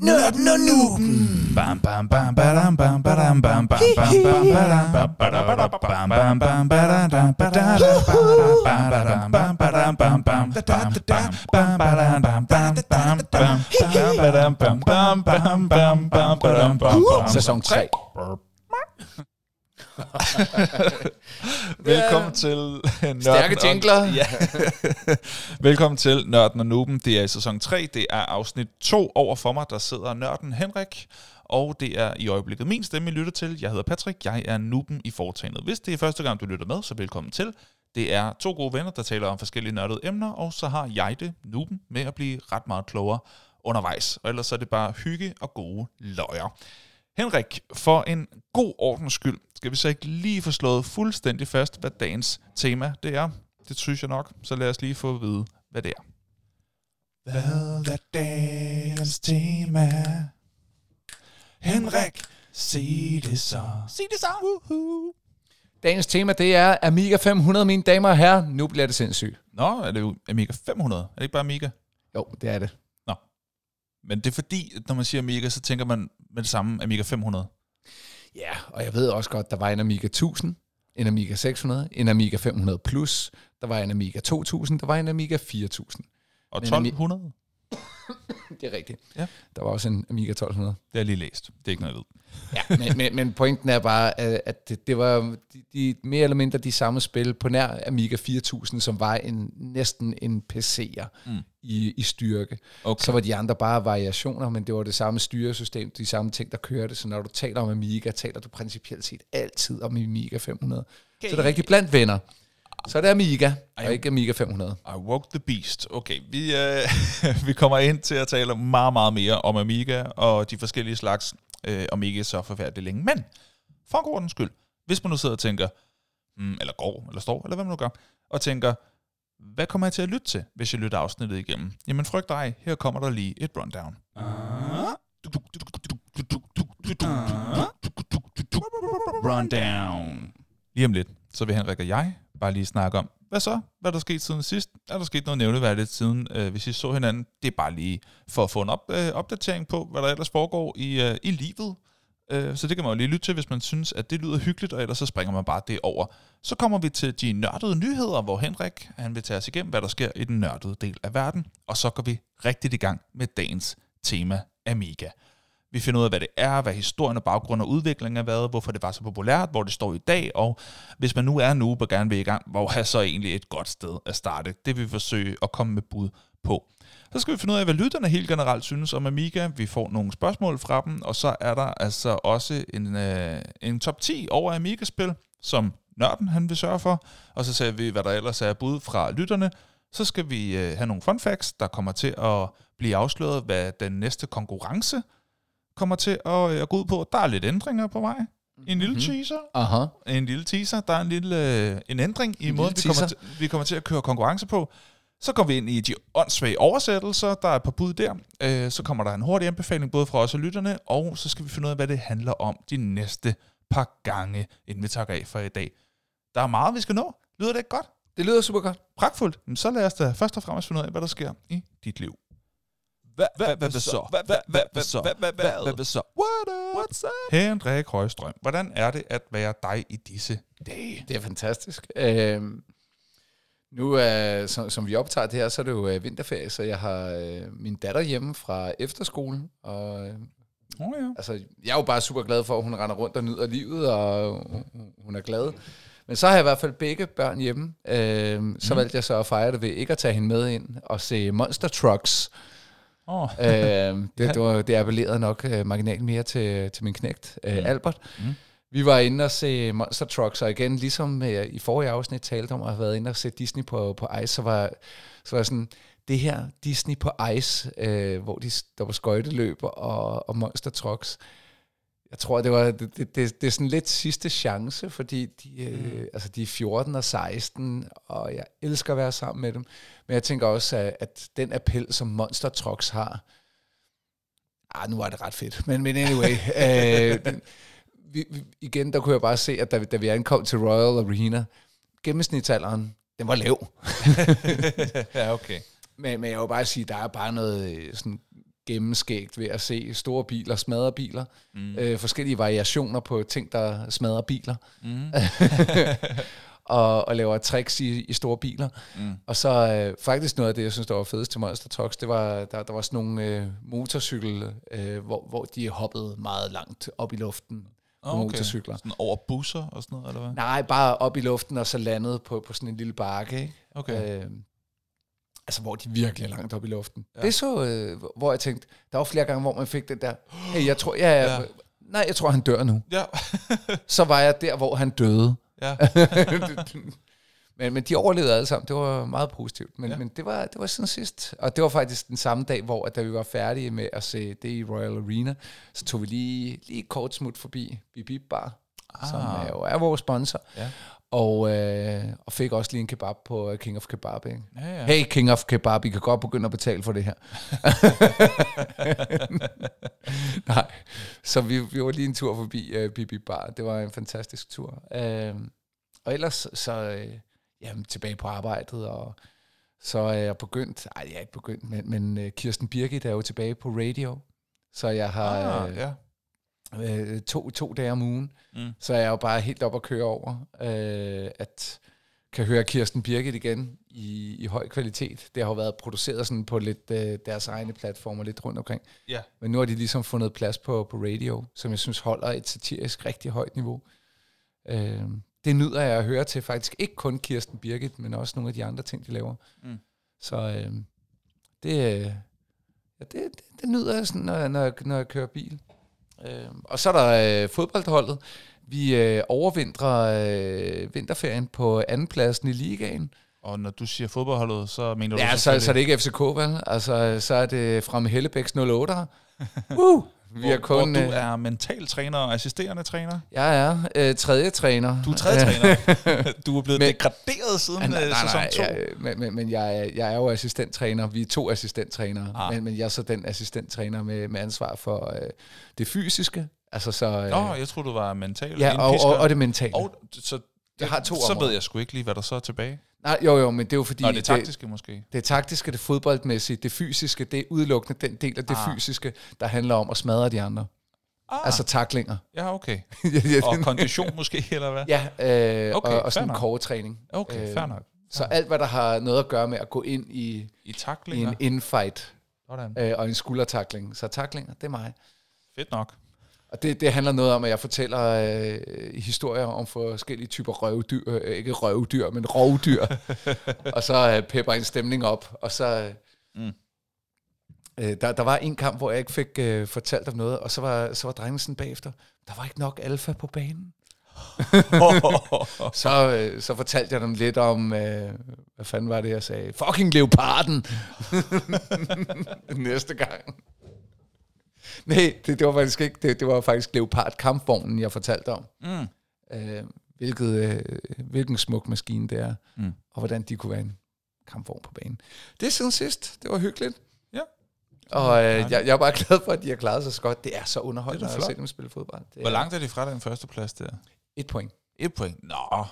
Nerd, no, Noob. Sæson 3. Velkommen til Nørden Stærke jingler. Ja. Velkommen til Nørden og Nuben. Det er i sæson 3. Det er afsnit 2 over for mig. Der sidder Nørden Henrik. Og det er i øjeblikket min stemme, I lytter til. Jeg hedder Patrick. Jeg er Nuben i foretagendet. Hvis det er første gang, du lytter med, så velkommen til. Det er to gode venner, der taler om forskellige nørdede emner, og så har jeg det, Nuben, med at blive ret meget klogere undervejs. Og ellers så er det bare hygge og gode løjer. Henrik, for en god ordens skyld, skal vi så ikke lige få slået fuldstændig fast, hvad dagens tema det er? Det synes jeg nok, så lad os lige få at vide, hvad det er. Hvad er dagens tema? Henrik, sig det så. Sig det så. Woohoo. Dagens tema, det er Amiga 500, mine damer og herrer. Nu bliver det sindssygt. Nå, er det jo Amiga 500? Er det ikke bare Amiga? Jo, det er det. Men det er fordi, at når man siger Amiga, så tænker man med det samme Amiga 500. Ja, og jeg ved også godt, der var en Amiga 1000, en Amiga 600, en Amiga 500 Plus, der var en Amiga 2000, der var en Amiga 4000. Og Men Ami- 1200? Det er rigtigt. Ja. Der var også en Amiga 1200. Det har jeg lige læst. Det er ikke noget, jeg ved. Ja, men, men, men pointen er bare, at det, det var de, de, mere eller mindre de samme spil på nær Amiga 4000, som var en, næsten en PC'er Mm. i, i styrke. Okay. Så var de andre bare variationer, men det var det samme styresystem, de samme ting, der kørte. Så når du taler om Amiga, taler du principielt set altid om Amiga 500. Okay. Så det er rigtig blandt venner. Så er det Amiga, og ikke Amiga 500. I walk the beast. Okay, vi, øh, vi kommer ind til at tale meget, meget mere om Amiga og de forskellige slags, øh, om ikke så forfærdeligt længe. Men for god ordens skyld, hvis man nu sidder og tænker, mm, eller går, eller står, eller hvad man nu gør, og tænker, hvad kommer jeg til at lytte til, hvis jeg lytter afsnittet igennem? Jamen frygt dig, her kommer der lige et rundown. Rundown. Lige om lidt, så vil Henrik og jeg bare lige snakke om, hvad så? Hvad er der sket siden sidst? Er der sket noget nævneværdigt siden, øh, hvis I så hinanden? Det er bare lige for at få en op, øh, opdatering på, hvad der ellers foregår i, øh, i livet. Øh, så det kan man jo lige lytte til, hvis man synes, at det lyder hyggeligt, og ellers så springer man bare det over. Så kommer vi til de nørdede nyheder, hvor Henrik han vil tage os igennem, hvad der sker i den nørdede del af verden. Og så går vi rigtigt i gang med dagens tema Amiga. Vi finder ud af, hvad det er, hvad historien og baggrund og udviklingen har været, hvorfor det var så populært, hvor det står i dag, og hvis man nu er nu og gerne vil i gang, hvor er så egentlig et godt sted at starte? Det vil vi forsøge at komme med bud på. Så skal vi finde ud af, hvad lytterne helt generelt synes om Amiga. Vi får nogle spørgsmål fra dem, og så er der altså også en, øh, en top 10 over Amiga-spil, som nørden han vil sørge for. Og så ser vi, hvad der ellers er bud fra lytterne. Så skal vi øh, have nogle fun facts, der kommer til at blive afsløret, hvad den næste konkurrence kommer til at, øh, at gå ud på. Der er lidt ændringer på vej. En lille Mhm. teaser. Aha. En lille teaser. Der er en lille øh, en ændring i En måden, vi kommer, til, vi kommer til at køre konkurrence på. Så går vi ind i de åndssvage oversættelser. Der er et par bud der. Øh, så kommer der en hurtig anbefaling både fra os og lytterne. Og så skal vi finde ud af, hvad det handler om de næste par gange, inden vi takker af for i dag. Der er meget, vi skal nå. Lyder det ikke godt? Det lyder super godt. Pragtfuldt. Men så lad os da først og fremmest finde ud af, hvad der sker i dit liv. Hvad, hvad, så? Hvad, så? Hvad, så? Up? What's up? Henrik Højstrøm, hvordan er det at være dig i disse dage? Det er fantastisk. Øhm, nu, øh, som, som vi optager det her, så er det jo øh, vinterferie, så jeg har øh, min datter hjemme fra efterskolen. Og, øh, Oh, ja. altså, jeg er jo bare super glad for, at hun render rundt og nyder livet, og hun- er glad. Men så har jeg i hvert fald begge børn hjemme. Øhm, så Mm. valgte jeg så at fejre det ved ikke at tage hende med ind og se Monster Trucks. Oh. øhm, det, det, var, det appellerede nok øh, marginalt mere til, til min knægt, øh, Mm. Albert. Mm. Vi var inde og se Monster Trucks, og igen, ligesom øh, i forrige afsnit talte om at have været inde og se Disney på, på Ice, så var, så var sådan, det her Disney på Ice, øh, hvor de, der var skøjteløb og, og Monster Trucks, jeg tror, det var det, det, det, det er sådan lidt sidste chance, fordi de, øh, altså de er 14 og 16, og jeg elsker at være sammen med dem. Men jeg tænker også, at, at den appel, som Monster Trucks har, ah, nu er det ret fedt. Men, men anyway, øh, den, vi, vi, igen, der kunne jeg bare se, at da, vi- da vi ankom til Royal Arena, gennemsnitsalderen, den var lav. ja, okay. Men, men jeg vil bare sige, der er bare noget øh, sådan gennemskægt ved at se store biler, smadre biler, mm. øh, forskellige variationer på ting, der smadrer biler, Mm. og, og laver tricks i, i store biler. Mm. Og så øh, faktisk noget af det, jeg synes, der var fedest til Monster Trucks, det var, der, der var sådan nogle øh, motorcykel, øh, hvor, hvor de hoppede meget langt op i luften på Okay. motorcykler. Sådan over busser og sådan noget, eller hvad? Nej, bare op i luften og så landet på, på sådan en lille bakke, ikke? Okay. Øh, altså, hvor de virkelig er langt op i luften. Ja. Det så, øh, hvor jeg tænkte, der var flere gange, hvor man fik den der, hey, jeg tror, ja, Ja. nej, jeg tror, han dør nu. Ja. Så var jeg der, hvor han døde. ja. men, men de overlevede alle sammen. Det var meget positivt. Men, Ja. men det var, det var siden sidst. Og det var faktisk den samme dag, hvor at da vi var færdige med at se det i Royal Arena, så tog vi lige, lige kort smut forbi Bip Bar, ah. som er jo er vores sponsor. Ja. Og, øh, og fik også lige en kebab på øh, King of Kebab. Ikke? Ja, ja. Hey King of Kebab, I kan godt begynde at betale for det her. Nej, så vi, vi var lige en tur forbi uh, Bibi Bar. Det var en fantastisk tur. Uh, og ellers så uh, jamen, tilbage på arbejdet, og så er jeg begyndt, ej jeg er ikke begyndt, men, men uh, Kirsten Birgit er jo tilbage på radio. Så jeg har Ah, uh, ja. Øh, to, to dage om ugen. Mm. Så er jeg jo bare helt op at køre over, øh, at kan høre Kirsten Birgit igen i, i høj kvalitet. Det har jo været produceret sådan på lidt øh, deres egne platformer lidt rundt omkring. Ja. Men nu har de ligesom fundet plads på, på radio, som jeg synes holder et satirisk rigtig højt niveau. Øh, det nyder jeg at høre til faktisk ikke kun Kirsten Birgit, men også nogle af de andre ting, de laver. Mm. Så øh, det, øh, ja, det, det, det nyder jeg sådan, når, når, når jeg kører bil. Øh, og så er der øh, fodboldholdet. Vi øh, overvintrer øh, vinterferien på andenpladsen i ligaen. Og når du siger fodboldholdet, så mener du Ja, så, selvfølgelig- så er det ikke FCK, vel? Altså, så er det fra Hellebæks 08'er. Uh, vi hvor, er kun... hvor du øh, er mentaltræner og assisterende træner. Jeg er øh, tredje træner. Du er tredje træner. du er blevet Men- degraderet siden Ah, nej, øh, nej, sæson nej, 2. jeg, men, men, men jeg, er- jeg er jo assistenttræner. Vi er to assistenttrænere. Ah. Men, men jeg er så den assistenttræner med, med ansvar for øh, det fysiske. Altså så... Øh, Nå, jeg troede, du var mental ja, og, og, og det mentale. og så, Jeg har to så områder. ved jeg sgu ikke lige, hvad der så er tilbage. Nej, jo, jo, men det er jo fordi... Nå, det er taktiske måske. Det taktiske, det fodboldmæssige, det fysiske, det er udelukkende den del af det Ah. fysiske, der handler om at smadre de andre. Ah. Altså taklinger. ja, okay. ja, ja, Og kondition måske, eller hvad? ja øh, Okay, og, og sådan en nok. core-træning. Okay, Øh, fair nok. Så alt, hvad der har noget at gøre med at gå ind i, I i en infight Sådan. øh, og en skuldertakling. Så taklinger, det er mig. Fedt nok. Og det, det handler noget om, at jeg fortæller øh, historier om forskellige typer røvdyr. Øh, ikke røvdyr, men rovdyr. og så øh, pepper en stemning op. Og så... Øh, Mm. øh, der, der var en kamp, hvor jeg ikke fik øh, fortalt om noget, og så var, så var drengen sådan bagefter. Der var ikke nok alfa på banen. Så, øh, så fortalte jeg dem lidt om, øh, hvad fanden var det, jeg sagde? Fucking leoparden! Næste gang. Nej, det, det var faktisk ikke, det, det var faktisk leopard kampvognen, jeg fortalte om. mm. Øh, hvilket, øh, hvilken smuk maskine det er, Mm. og hvordan de kunne være en kampvogn på banen. Det er siden sidst. Det var hyggeligt. Ja. Og øh, jeg, jeg er bare glad for, at de har klaret sig så godt. Det er så underholdende Det er at se dem spille fodbold. Det Hvor langt er de fra den første plads der? Et point. Et point. Nå,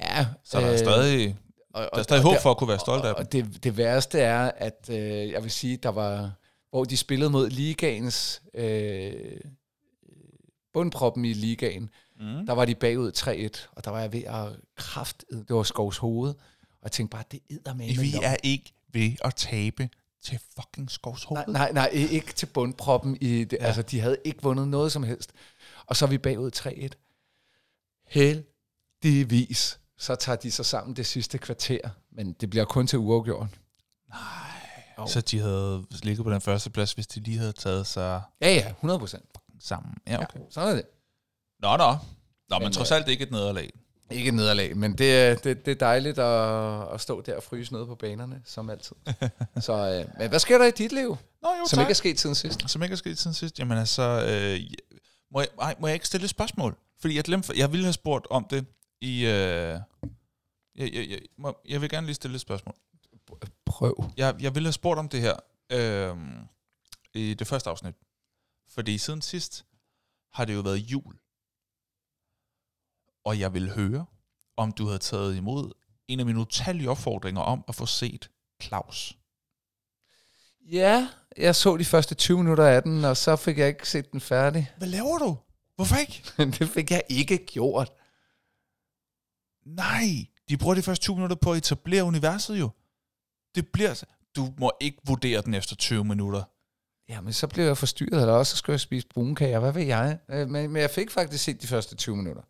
Ja, så der er stadig, og, der er stadig håb for at kunne være stolt af dem. og det, det værste er, at øh, jeg vil sige, der var, hvor de spillede mod ligaens øh, bundproppen i ligaen, Mm. der var de bagud 3-1, og der var jeg ved at kraft, det var Skovs hoved, og jeg tænkte bare, det æder med. Vi er ikke ved at tabe til fucking Skovs hoved. Nej, nej, nej, ikke til bundproppen. I det, ja. Altså, de havde ikke vundet noget som helst. Og så er vi bagud 3-1. Heldigvis, så tager de sig sammen det sidste kvarter, men det bliver kun til uafgjort. Jo. Så de havde ligget på den første plads, hvis de lige havde taget sig Ja, ja, 100 procent. sammen. Ja, okay. Ja, sådan er det. Nå, nå. Nå, men, Men, trods øh, alt ikke et nederlag. Ikke et nederlag, men det, det, det er dejligt at, at stå der og fryse noget på banerne, som altid. så, øh, men hvad sker der i dit liv, Nå, jo, som tak. ikke er sket siden sidst? Som ikke er sket siden sidst. Jamen altså, øh, må, jeg, ej, må jeg ikke stille et spørgsmål? Fordi jeg glemte, jeg ville have spurgt om det i... Øh, jeg, jeg, jeg, må, jeg vil gerne lige stille et spørgsmål. Prøv. Jeg, jeg ville have spurgt om det her øh, i det første afsnit. Fordi siden sidst har det jo været jul. Og jeg ville høre, om du havde taget imod en af mine utallige opfordringer om at få set Claus. Ja, jeg så de første 20 minutter af den, og så fik jeg ikke set den færdig. Hvad laver du? Hvorfor ikke? det fik jeg ikke gjort. Nej, de bruger de første 20 minutter på at etablere universet jo. Det bliver... Du må ikke vurdere den efter 20 minutter. Ja, men så blev jeg forstyrret, eller også så skulle jeg spise brunkager. Hvad ved jeg? Øh, Men, men jeg fik faktisk set de første 20 minutter.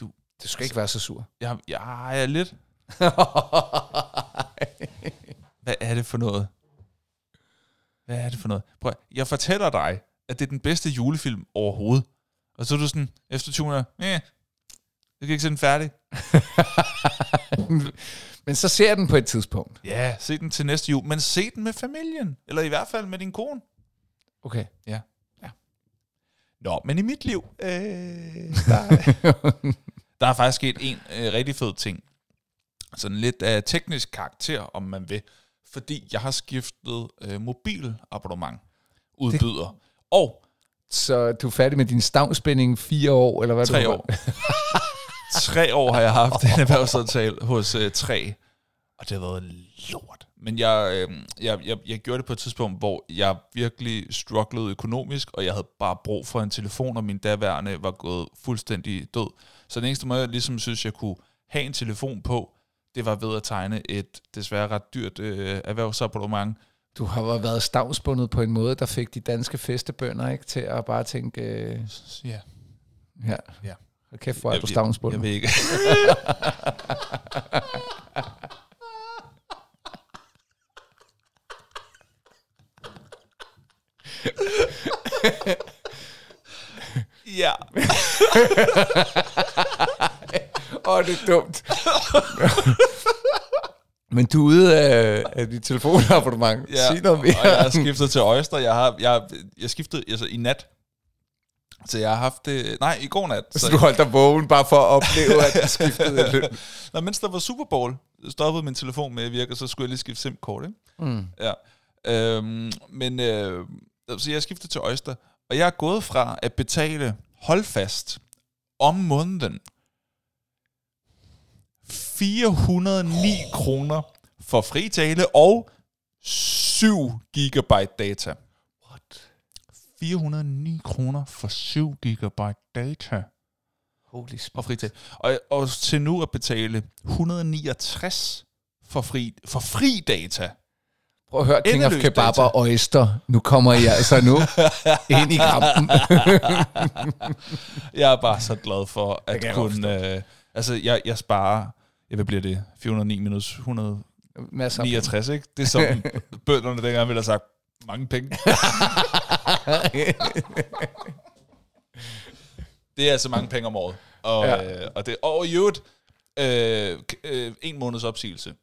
Du- Du skal ikke være så sur. Jeg, jeg er lidt... Hvad er det for noget? Hvad er det for noget? Prøv, jeg fortæller dig, at det er den bedste julefilm overhovedet. Og så er du sådan, efter 20 minutter, eh, jeg kan ikke se den færdig. men så ser den på et tidspunkt. Ja, se den til næste jul, men se den med familien. Eller i hvert fald med din kone. Okay. Nå, men i mit liv, øh, der, der er faktisk sket en øh, rigtig fed ting. Sådan lidt af teknisk karakter, om man vil. Fordi jeg har skiftet øh, mobilabonnement udbyder. Det. Og Så du er færdig med din stavnspænding fire år, eller hvad? tre du år. tre år har jeg haft en erhvervsaftale hos øh, tre. Og det har været lort. Men jeg, øh, jeg, jeg, jeg gjorde det på et tidspunkt, hvor jeg virkelig strugglede økonomisk, og jeg havde bare brug for en telefon, og min daværende var gået fuldstændig død. Så den eneste måde, jeg ligesom synes, jeg kunne have en telefon på, det var ved at tegne et desværre ret dyrt øh, erhvervsabonnement. Du har været stavnsbundet på en måde, der fik de danske festebønder ikke til at bare tænke, øh, Ja, ja, Ja. Hold kæft, hvor er Jeg- du jeg- stavnsbundet. jeg ved ikke. ja. Åh, oh, det er dumt. Men du er ude af, af dit telefonabonnement. Ja, Sig noget mere. og jeg har skiftet til Oyster. Jeg har, jeg, jeg skiftede altså, i nat. Så jeg har haft det... Nej, i går nat. Så du holdt dig vågen bare for at opleve, at du skiftede lidt. Nå, mens der var Super Bowl, stoppede min telefon med at virke, og så skulle jeg lige skifte SIM-kort, ikke? Mm. Ja. Øhm, men øh, så jeg skiftede til Oyster, og jeg er gået fra at betale holdfast om måneden 409 kroner for fri tale og 7 gigabyte data. What? 409 kroner for 7 gigabyte data Holy smokes. og fri tale. Og, og til nu at betale 169 for fri, for fri data. Prøv at høre, King of Endeløs Kebab data. og Oyster. Nu kommer I altså nu ind i kampen. Jeg er bare så glad for at kunne... Øh, altså, jeg, jeg sparer... Jeg hvad bliver det? 409 minus 169, Masser af ikke? Det er som bønderne dengang ville have sagt, mange penge. Det er altså mange penge om året. Og, Ja. øh, og, det, og i øvrigt, øh, øh, en måneds opsigelse.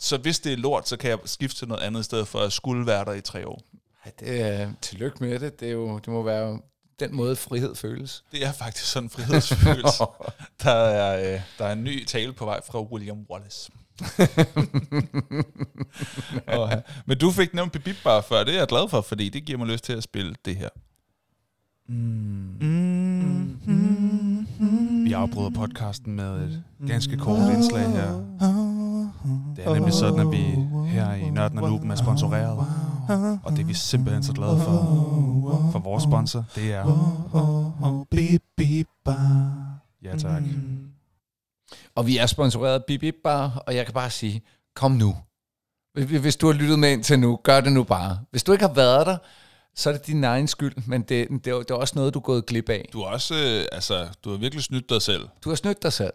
Så hvis det er lort, så kan jeg skifte til noget andet, i stedet for at skulle være der i tre år. Ej, det er, tillykke med det. Det, er jo, det må være den måde, frihed føles. Det er faktisk sådan en frihedsfølelse. der, er, øh, der er en ny tale på vej fra William Wallace. og, ja. Men du fik nævnt Bip bare før, det er jeg glad for, fordi det giver mig lyst til at spille det her. Vi afbryder podcasten med et ganske kort indslag her. Det er nemlig sådan, at vi her i Nørden og Nuben er sponsoreret. Og det er vi simpelthen så glade for. For vores sponsor, det er... Ja tak. Og vi er sponsoreret af Bip Bar, og jeg kan bare sige, kom nu. Hvis- du har lyttet med indtil nu, gør det nu bare. Hvis du ikke har været der, så er det din egen skyld, men det, det, er, det er også noget, du er gået glip af. Du har også, øh, altså, du har virkelig snydt dig selv. Du har snydt dig selv.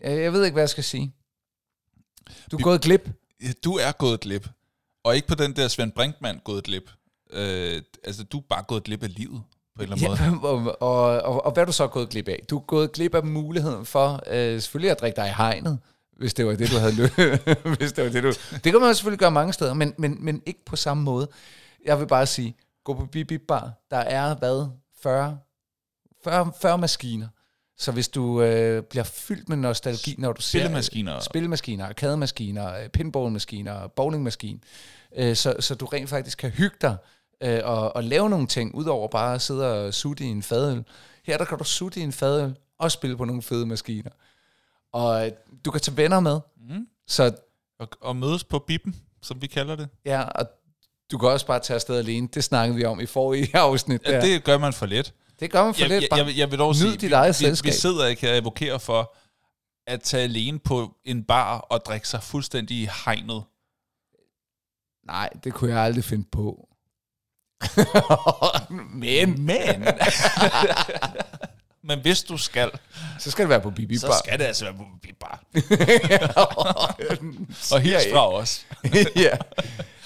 Jeg, jeg ved ikke, hvad jeg skal sige. Du er Vi- gået glip. Du er gået glip. Og ikke på den der Svend Brinkmann gået glip. Øh, altså, du er bare gået glip af livet, på en eller anden måde. Ja, og, og, og, og hvad er du så gået glip af? Du er gået glip af muligheden for øh, selvfølgelig at drikke dig i hegnet, hvis det var det, du havde lyst. hvis det var det, du... Det kan man selvfølgelig gøre mange steder, men, men, men ikke på samme måde. Jeg vil bare sige, gå på Bip Bar. Der er, hvad, 40, 40, 40 maskiner. Så hvis du øh, bliver fyldt med nostalgi, når du ser... Spillemaskiner. Spillemaskiner, arkademaskiner, øh, pinballmaskiner, bowlingmaskine. Øh, så, så du rent faktisk kan hygge dig øh, og, og lave nogle ting, udover bare at sidde og sutte i en fadøl. Her der kan du sutte i en fadøl og spille på nogle fede maskiner. Og øh, du kan tage venner med. Mm. Så Og, og mødes på bippen som vi kalder det. Ja, og du kan også bare tage afsted alene. Det snakkede vi om i forrige afsnit. Ja, der. det gør man for lidt. det gør man for Jeg, lidt. jeg, Bare. jeg, jeg vil dog nyd sige, dit vi, eget vi, selskab. vi sidder ikke her og advokerer for at tage alene på en bar og drikke sig fuldstændig i hegnet. Nej, det kunne jeg aldrig finde på. Men, Men... Men hvis du skal, så skal det være på Bibi så Bar. skal det altså være på en bar. Og hils fra os. ja.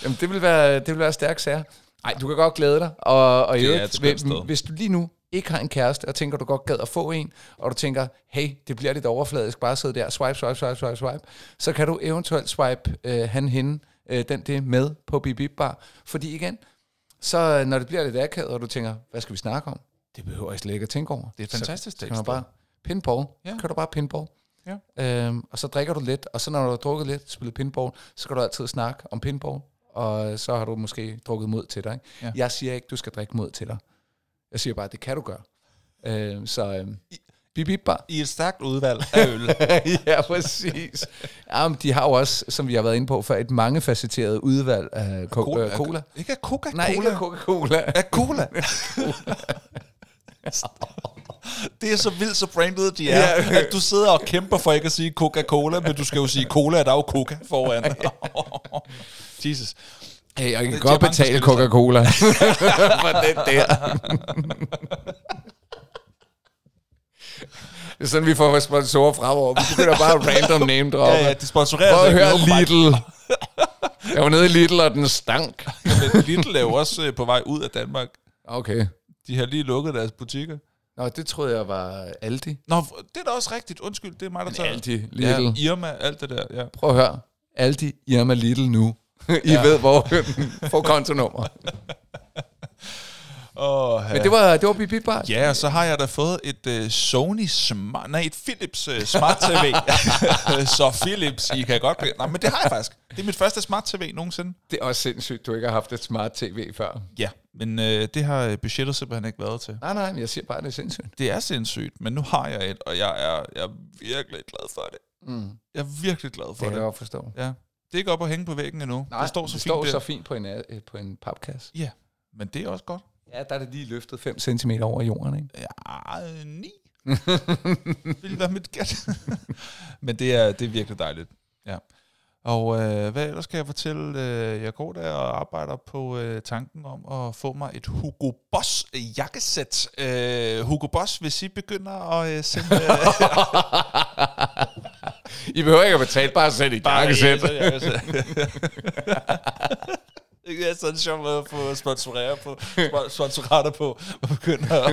Jamen, det vil være, det vil være stærk sager. Nej, du kan godt glæde dig. Og, og i øvrigt, hvis, hvis du lige nu ikke har en kæreste, og tænker, du godt gad at få en, og du tænker, hey, det bliver lidt overfladisk, bare sidde der, swipe, swipe, swipe, swipe, swipe, så kan du eventuelt swipe øh, han, hende, øh, den det med på Bip Bar. Fordi igen, så øh, når det bliver lidt akavet, og du tænker, hvad skal vi snakke om? Det behøver jeg slet ikke at tænke over. Det er et fantastisk så, så kan man bare pinball. Ja. Ja. Kan du bare pinball. Ja. Øhm, og så drikker du lidt, og så når du har drukket lidt, spillet pinball, så kan du altid snakke om pinball, og så har du måske drukket mod til dig. Ikke? Ja. Jeg siger ikke, du skal drikke mod til dig. Jeg siger bare, det kan du gøre. Øhm, så øhm, bare. I et stærkt udvalg af øl. ja, præcis. Jamen, de har jo også, som vi har været inde på, for et mangefacetteret udvalg af co- cola. Øh, cola. Ikke af Coca-Cola. Nej, ikke af Coca-Cola. af cola. det er så vildt, så branded de er, Ja. at du sidder og kæmper for ikke at sige Coca-Cola, men du skal jo sige cola, der er jo Coca foran. Jesus. Hey, jeg kan Det- godt betale Coca-Cola for den der. Det er sådan, vi får sponsorer fremover. Vi begynder bare at random name drop. Ja, ja, de sponsorerer Prøv at høre. Lidl. Jeg var nede i Lidl, og den stank. Men Lidl er jo også øh, på vej ud af Danmark. Okay. De har lige lukket deres butikker. Nå, det troede jeg var Aldi. Nå, det er da også rigtigt. Undskyld, det er mig, der tager... Aldi, Lidl. Ja, Irma, alt det der, ja. Prøv at høre. Aldi, Irma, Lidl nu. I Ja. ved, hvor får kontonummer. Oh, Men det var, det var Bibi Bar. Ja, og så har jeg da fået et uh, Sony Smart... Nej, et Philips uh, Smart TV. så Philips, I kan godt... Nej, men det har jeg faktisk. Det er mit første Smart TV nogensinde. Det er også sindssygt, du ikke har haft et smart tv før. Ja, men uh, det har øh, budgettet simpelthen ikke været til. Nej, nej, men jeg siger bare, det er sindssygt. Det er sindssygt, men nu har jeg et, og jeg er, jeg er virkelig glad for det. Mm. Jeg er virkelig glad Det for kan jeg det. godt forstå. Ja. Det er ikke op at hænge på væggen endnu. Nej, det står så det fint står der. så fint på en, øh, på en papkasse. Ja, men det er også godt. Ja, der er det lige løftet 5 cm over jorden, ikke? Ja, øh, ni. Vil være mit gæt. Men det er, det er virkelig dejligt. Ja. Og øh, hvad ellers skal jeg fortælle? Øh, jeg går der og arbejder på øh, tanken om at få mig et Hugo Boss jakkesæt. Øh, Hugo Boss, hvis I begynder at øh, sende... Øh, I behøver ikke at betale, bare sæt i jakkesæt. Det er sådan en sjov måde at få sponsorere på, spon- sponsorater på, og begynde at,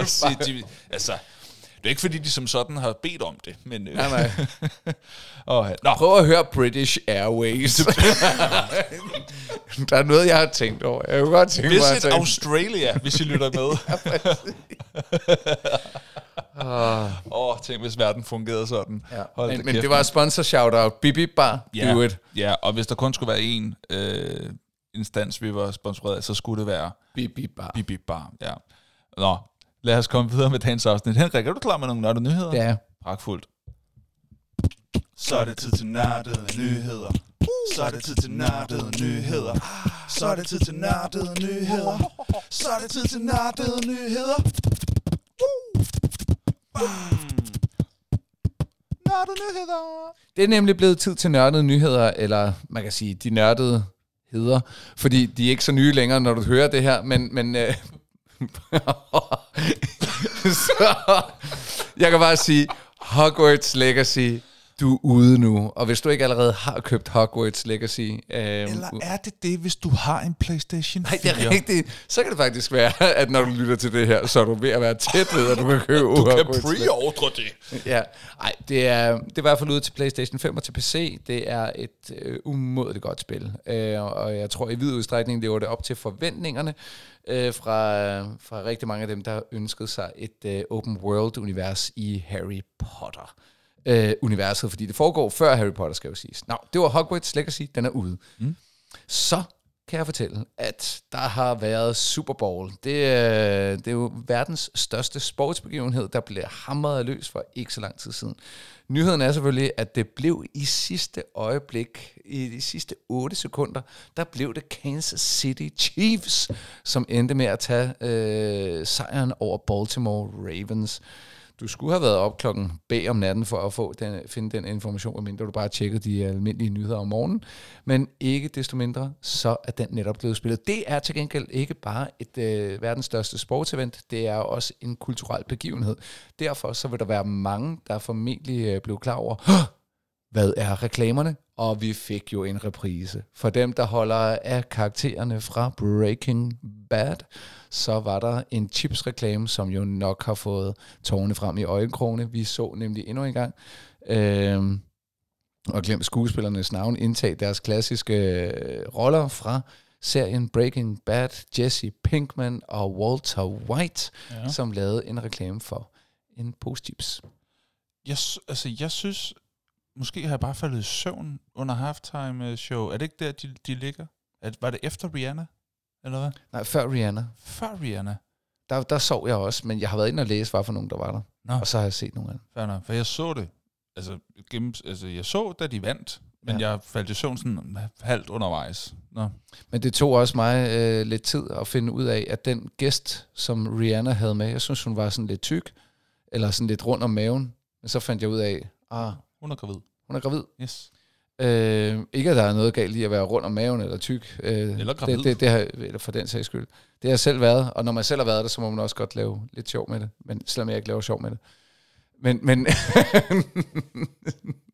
at sige, de, altså, det er ikke fordi, de som sådan har bedt om det, men... Øh, Nej, nej. og, nå, Prøv at høre British Airways. der er noget, jeg har tænkt over. Jeg kunne godt tænke mig at Visit tænke. Australia, hvis I lytter med. Åh, oh, tænk, hvis verden fungerede sådan. Ja. Hold Men, men kæft, det var sponsor shout-out. Bibi Bar, ja, do it. Ja, og hvis der kun skulle være en øh, instans, vi var sponsoreret af, så skulle det være Bibi Bar. Bip Bip Bar. Ja. Nå, lad os komme videre med dagens afsnit. Henrik, er du klar med nogle nørdede nyheder? Ja. Pragtfuldt. Så er det tid til nørdede nyheder. Så er det tid til nørdede nyheder. Så er det tid til nørdede nyheder. Så er det tid til nørdede nyheder. Nørdede nyheder. Det er nemlig blevet tid til nørdede nyheder, eller man kan sige, de nørdede heder, fordi de er ikke så nye længere, når du hører det her, men, men øh, så, jeg kan bare sige, Hogwarts Legacy, du er ude nu, og hvis du ikke allerede har købt Hogwarts Legacy, øh, Eller er det det, hvis du har en Playstation 4? Nej, det er rigtigt. Så kan det faktisk være, at når du lytter til det her, så er du ved at være tæt ved, at du kan købe Du kan pre-ordre det. Ja, ej, det er, det er i hvert fald ude til PlayStation 5 og til PC. Det er et øh, umådeligt godt spil, øh, og jeg tror i vid udstrækning lever det op til forventningerne øh, fra, fra rigtig mange af dem, der ønskede sig et øh, open world univers i Harry Potter. Øh, universet, fordi det foregår før Harry Potter, skal jo siges. Nå, det var Hogwarts Legacy, den er ude. Mm. Så kan jeg fortælle, at der har været Super Bowl. Det, er- det er jo verdens største sportsbegivenhed, der bliver hamret løs for ikke så lang tid siden. Nyheden er selvfølgelig, at det blev i sidste øjeblik, i de sidste 8 sekunder, der blev det Kansas City Chiefs, som endte med at tage øh, sejren over Baltimore Ravens. Du skulle have været op klokken B om natten for at få den, finde den information, medmindre du bare tjekkede de almindelige nyheder om morgenen. Men ikke desto mindre, så er den netop blevet spillet. Det er til gengæld ikke bare et øh, verdens største sportsevent, det er også en kulturel begivenhed. Derfor så vil der være mange, der formentlig øh, blev klar over, hvad er reklamerne? Og vi fik jo en reprise. For dem, der holder af karaktererne fra Breaking Bad, så var der en chips-reklame, som jo nok har fået tårne frem i øjenkrone. Vi så nemlig endnu en gang, øh, og glemt skuespillernes navn, indtage deres klassiske øh, roller fra serien Breaking Bad, Jesse Pinkman og Walter White, Ja. som lavede en reklame for en pose chips. Jeg, altså, jeg synes, måske har jeg bare faldet i søvn under halftime øh, show. Er det ikke der, de, de ligger? At, var det efter Rihanna? Eller hvad? Nej, før Rihanna. Før Rihanna? Der, der sov jeg også, men jeg har været inde og læse, hvad for nogen, der var der. Nå. Og så har jeg set nogle af dem. Fair nok, for jeg så det. Altså, gennem, altså jeg så, da de vandt, men Ja. jeg faldt i søvn sådan halvt undervejs. Nå. Men det tog også mig øh, lidt tid at finde ud af, at den gæst, som Rihanna havde med, jeg synes, hun var sådan lidt tyk, eller sådan lidt rund om maven. Men så fandt jeg ud af, ah, Hun er gravid. hun er gravid. Yes. Øh, ikke at der er noget galt i at være rund om maven eller tyk. Øh, Eller gravid. Det, det, det har, eller for den sags skyld. Det har jeg selv været, og når man selv har været det, så må man også godt lave lidt sjov med det. Men selvom jeg ikke laver sjov med det. Men, men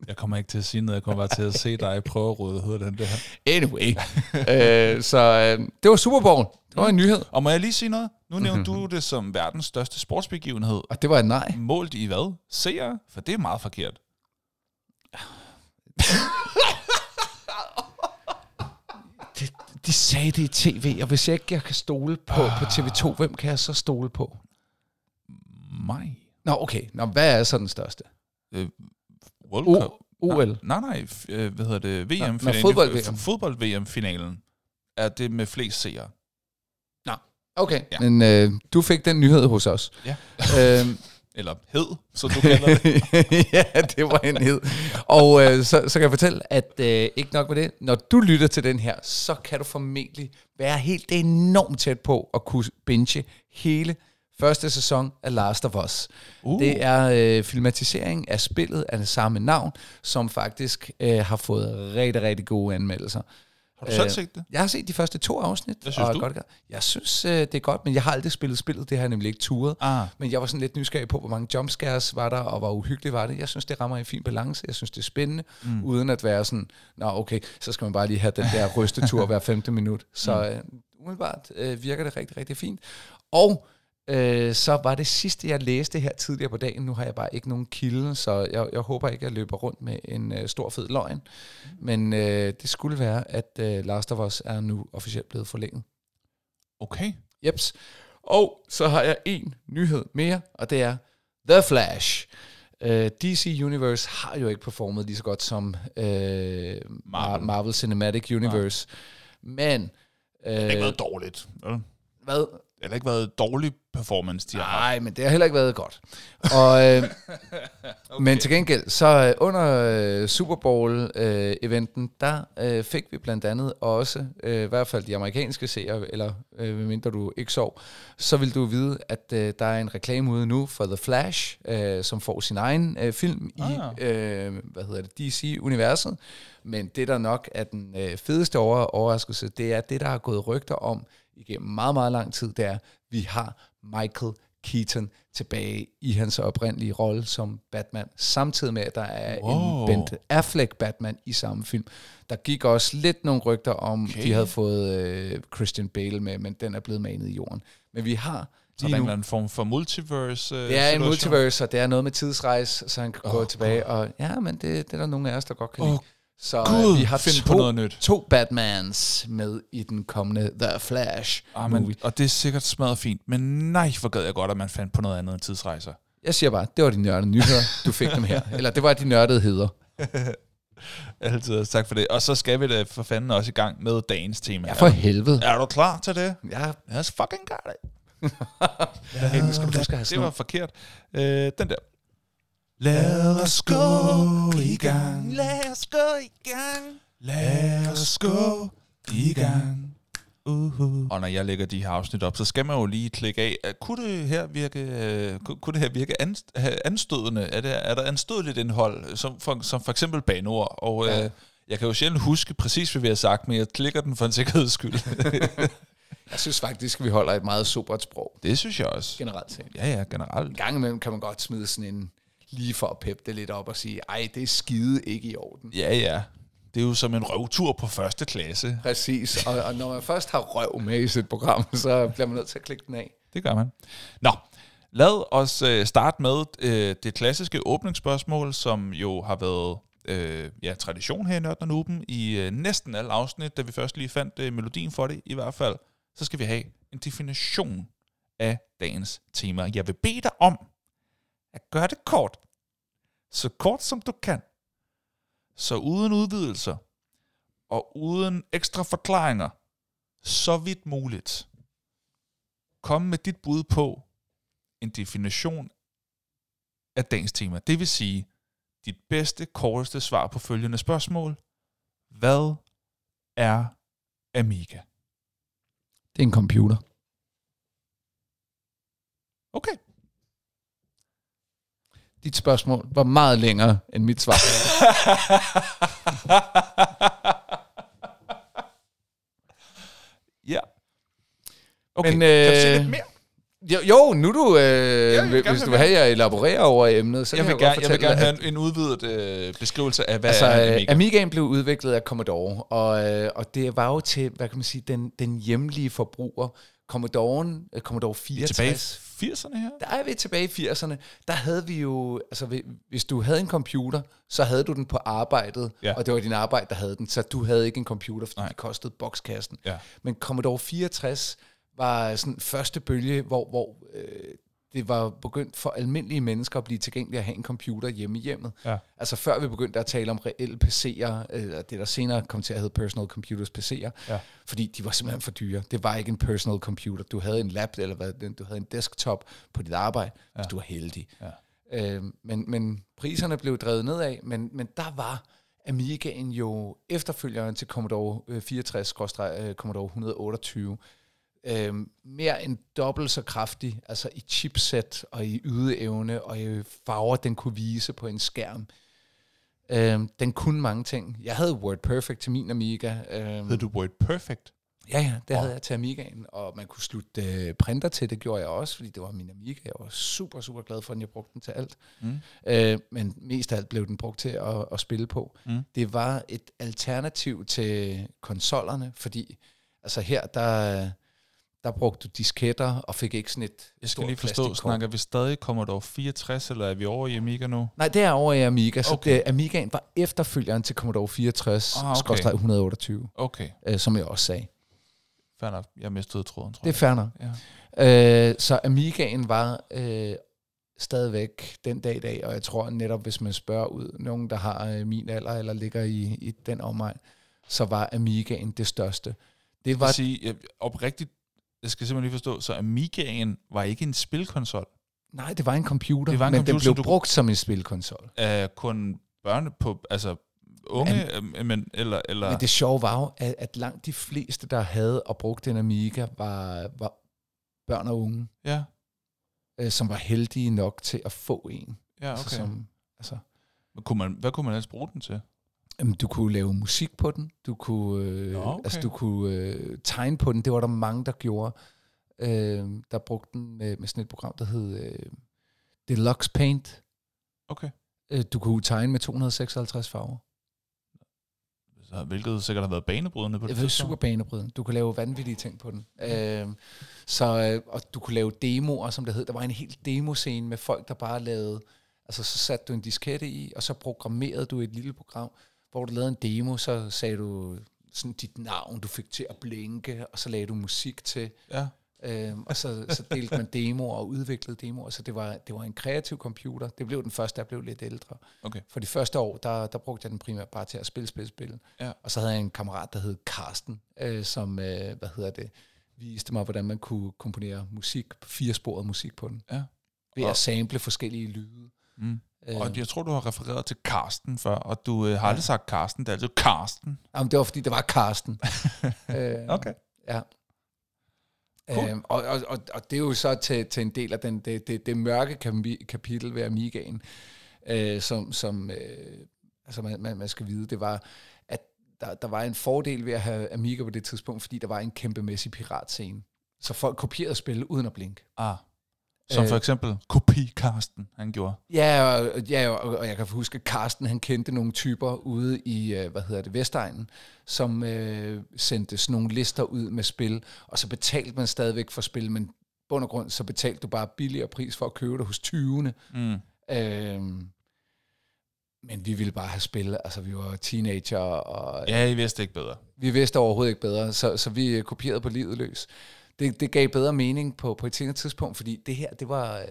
Jeg kommer ikke til at sige noget, jeg kommer bare til at se dig prøve at råde hedder den der. anyway. øh, så øh, det var Super Bowl. Det var en nyhed. Og må jeg lige sige noget? Nu nævnte du det som verdens største sportsbegivenhed. Og det var et nej. Målt i hvad? Seere? For det er meget forkert. Det, de sagde det i tv, og hvis jeg ikke jeg kan stole på, på TV2, hvem kan jeg så stole på? Mig. Nå, okay. Nå, hvad er så den største? World O- Cup. OL. Nej, nej, nej øh, hvad hedder det? VM-finalen. Nå, fodbold-VM. Fodbold-VM-finalen er det med flest seere. Okay. Ja. Men øh, du fik den nyhed hos os. Ja. øhm, Eller hed, så du kalder det. ja, det var en hed. Og øh, så, så kan jeg fortælle, at øh, ikke nok med det, når du lytter til den her, så kan du formentlig være helt enormt tæt på at kunne binge hele første sæson af Last of Us. Uh. Det er øh, filmatisering af spillet af det samme navn, som faktisk øh, har fået rigtig, rigtig gode anmeldelser. Har du selv Øh, set det? Jeg har set de første to afsnit. Hvad synes og du? Godt, jeg synes, øh, det er godt, men jeg har aldrig spillet spillet. Det har jeg nemlig ikke turet. Ah, Men jeg var sådan lidt nysgerrig på, hvor mange jumpscares var der, og hvor uhyggeligt var det. Jeg synes, det rammer en fin balance. Jeg synes, det er spændende, mm. uden at være sådan, nå okay, så skal man bare lige have den der rystetur hver femte minut. Så øh, umiddelbart øh, virker det rigtig, rigtig fint. Og øh, så var det sidste, jeg læste her tidligere på dagen. Nu har jeg bare ikke nogen kilde, så jeg, jeg håber ikke, at jeg løber rundt med en øh, stor fed løgn. Men øh, det skulle være, at øh, Last of Us er nu officielt blevet forlænget. okay. Jeps. Og så har jeg en nyhed mere, og det er The Flash. Uh, DC Universe har jo ikke performet lige så godt som uh, Marvel. Marvel. Cinematic Universe. Men... Uh, Det har ikke været dårligt. vel? hvad? Har ikke været dårlig performance, de har. Nej, men det har heller ikke været godt. Og, øh, okay. Men til gengæld, så øh, under øh, Super Bowl-eventen, der øh, fik vi blandt andet også, øh, i hvert fald de amerikanske seere, eller øh, medmindre du ikke sov, så vil du vide, at øh, der er en reklame ude nu for The Flash, øh, som får sin egen øh, film Ah. i, øh, hvad hedder det, DC-universet. Men det, der nok er den øh, fedeste over- overraskelse, det er det, der har gået rygter om igennem meget, meget lang tid, det er, vi har Michael Keaton tilbage i hans oprindelige rolle som Batman, samtidig med, at der er Wow. en Ben Affleck Batman i samme film. Der gik også lidt nogle rygter om, Okay. de havde fået øh, Christian Bale med, men den er blevet manet i jorden. Men vi har Så der er en nu... eller anden form for multiverse øh, Det er en multiverse, og det er noget med tidsrejse, så han kan oh, gå tilbage. Og ja, men det, det er der nogle af os, der godt kan Åh, lide. Så Gud, øh, vi har find på noget nyt. to Batmans med i den kommende The Flash Ah, movie. men, og det er sikkert smadret fint, men nej, hvor gad jeg godt, at man fandt på noget andet end tidsrejser. Jeg siger bare, det var de nørdede nyheder, du fik dem her. Eller det var de nørdede heder. Altid, tak for det. Og så skal vi da for fanden også i gang med dagens tema. Ja, for helvede. Er du klar til det? Ja, Yes, fucking got it. hey, nu skal du huske at have Det var forkert. Øh, den der. Lad os gå i gang. Lad os gå i gang. Lad os gå i gang. Uh-huh. Og når jeg lægger de her afsnit op, så skal man jo lige klikke af. at Kunne det her virke, øh, ku- kunne det her virke an, have anstødende? Er, det, er der anstødeligt indhold, som for, som for eksempel banord? Og Ja. øh, jeg kan jo sjældent huske præcis, hvad vi har sagt, men jeg klikker den for en sikkerheds skyld. Jeg synes faktisk, vi holder et meget sobert sprog, det synes jeg også. generelt set. Ja, ja, generelt. En gang imellem kan man godt smide sådan en, lige for at peppe det lidt op og sige, ej, det er skide ikke i orden. Ja, ja. Det er jo som en røvtur på første klasse. Præcis, og, og når man først har røv med i sit program, så bliver man nødt til at klikke den af. Det gør man. Nå, lad os øh, starte med øh, det klassiske åbningsspørgsmål, som jo har været øh, ja, tradition her i Nørden og Nuben i øh, næsten alle afsnit, da vi først lige fandt øh, melodien for det i hvert fald. Så skal vi have en definition af dagens tema. Jeg vil bede dig om at gøre det kort. Så kort som du kan. Så uden udvidelser og uden ekstra forklaringer, så vidt muligt komme med dit bud på en definition af dagens tema. Det vil sige, dit bedste, korteste svar på følgende spørgsmål. Hvad er Amiga? Det er en computer. Okay. Dit spørgsmål var meget længere end mit svar. ja. Okay, Men, øh, kan du sige lidt mere? Jo, jo nu du, øh, vil hvis du vil have, jeg elaborerer over emnet, så Jeg kan vil, jeg, gerne, godt jeg vil fortælle gerne have en, en udvidet øh, beskrivelse af, hvad Altså, er øh, Amiga. Amigaen blev udviklet af Commodore, og, øh, og det var jo til, hvad kan man sige, den, den hjemlige forbruger. Commodore'en, øh, Commodore Vi er tilbage 64, i 80'erne her? der er vi tilbage i 80'erne, der havde vi jo, altså hvi- hvis du havde en computer, så havde du den på arbejdet, Ja. og det var din arbejde, der havde den, så du havde ikke en computer, fordi Nej. det kostede bokskassen. Ja. Men Commodore 64 var sådan første bølge, hvor, hvor øh, det var begyndt for almindelige mennesker at blive tilgængeligt at have en computer hjemme i hjemmet. Ja. Altså før vi begyndte at tale om reelle PC'er, øh, det der senere kom til at hedde personal computers PC'er, Ja. fordi de var simpelthen for dyre. Det var ikke en personal computer. Du havde en lap, eller hvad, du havde en desktop på dit arbejde, ja. hvis du var heldig. Ja. Øh, men, men priserne blev drevet nedad, men, men der var Amigaen jo efterfølgeren til Commodore øh, 64-Commodore 128, øh, mere end dobbelt så kraftig, altså i chipset og i ydeevne og i farver, den kunne vise på en skærm. Øh, den kunne mange ting. Jeg havde WordPerfect til min Amiga. Øh, Hed du Word Perfect? Ja, ja, det Åh. havde jeg til Amigaen, og man kunne slutte øh, printer til, det gjorde jeg også, fordi det var min Amiga. Jeg var super, super glad for den, jeg brugte den til alt. Mm. Øh, men mest af alt blev den brugt til at, at spille på. Mm. Det var et alternativ til konsollerne, fordi altså her, der, der brugte du disketter og fik ikke sådan et Jeg skal lige forstå, plastikkort. snakker vi stadig Commodore 64, eller er vi over i Amiga nu? Nej, det er over i Amiga, så Okay. det, Amigaen var efterfølgeren til Commodore 64, Ah, okay. okay. 128, Okay, øh, som jeg også sagde. fair nok. Jeg mistede tråden, tror Det er jeg. fair nok. Ja. Øh, så Amigaen var øh, stadigvæk den dag i dag, og jeg tror netop, hvis man spørger ud nogen, der har øh, min alder, eller ligger i, i den omegn, så var Amigaen det største. Det Jeg var vil sige, jeg, oprigtigt, jeg skal simpelthen lige forstå, så Amigaen var ikke en spilkonsol Nej, det var en computer, Det var en men computer, den blev du- brugt som en spilkonsol. af kun børne på, altså unge, øh, men, eller, eller Men det sjove var jo, at, at langt de fleste, der havde og brugte en Amiga, var, var børn og unge, ja, øh, som var heldige nok til at få en. ja, Altså, okay. som, altså, Men kunne man, hvad kunne man ellers bruge den til? Jamen, du kunne lave musik på den. Du kunne, øh, Nå, okay. altså, du kunne øh, tegne på den. Det var der mange, der gjorde. Øh, der brugte den med, med sådan et program, der hed øh, Deluxe Paint. Okay. Øh, du kunne tegne med 256 farver. Så, hvilket sikkert har været banebrydende på det Det var super banebrydende. Du kunne lave vanvittige ting på den. Øh, så, øh, og du kunne lave demoer, som det hed. Der var en helt demoscene med folk, der bare lavede... Altså, så satte du en diskette i, og så programmerede du et lille program, hvor du lavede en demo, så sagde du sådan dit navn, du fik til at blinke, og så lagde du musik til. Ja. Øhm, og så, så delte man demoer og udviklede demoer, så det var, det var en kreativ computer. Det blev den første, der blev lidt ældre. Okay. For de første år, der, der brugte jeg den primært bare til at spille, spille, spille. Ja. Og så havde jeg en kammerat, der hed Karsten, øh, som, øh, hvad hedder det, viste mig, hvordan man kunne komponere musik, firesporet musik på den. Ja. Ved at sample forskellige lyde. Mm. Og jeg tror, du har refereret til Karsten før, og du øh, har aldrig sagt Karsten, det er altid Karsten. Jamen, det var, fordi det var Karsten. øh, Okay. Ja. Cool. Øhm, og, og, og, og det er jo så til, til en del af den, det, det, det mørke kapitel ved Amigaen, øh, som, som øh, altså man, man, man skal vide, det var, at der, der var en fordel ved at have Amiga på det tidspunkt, fordi der var en kæmpemæssig piratscene. Så folk kopierede spil uden at blinke. Ah. Som Øh. for eksempel kopi Karsten, han gjorde. Ja, og, ja og, og jeg kan huske, at Carsten han kendte nogle typer ude i, øh, hvad hedder det, Vestegnen, som øh, sendte sådan nogle lister ud med spil, og så betalte man stadigvæk for spil, men bund og grund, så betalte du bare billigere pris for at købe det hos 20'erne. Mm. Øhm, men vi ville bare have spil, altså vi var teenager, og Ja, I vidste ikke bedre. vi vidste overhovedet ikke bedre, så, så vi øh, kopierede på livet løs. Det, det gav bedre mening på, på et senere tidspunkt, fordi det her, det var, øh,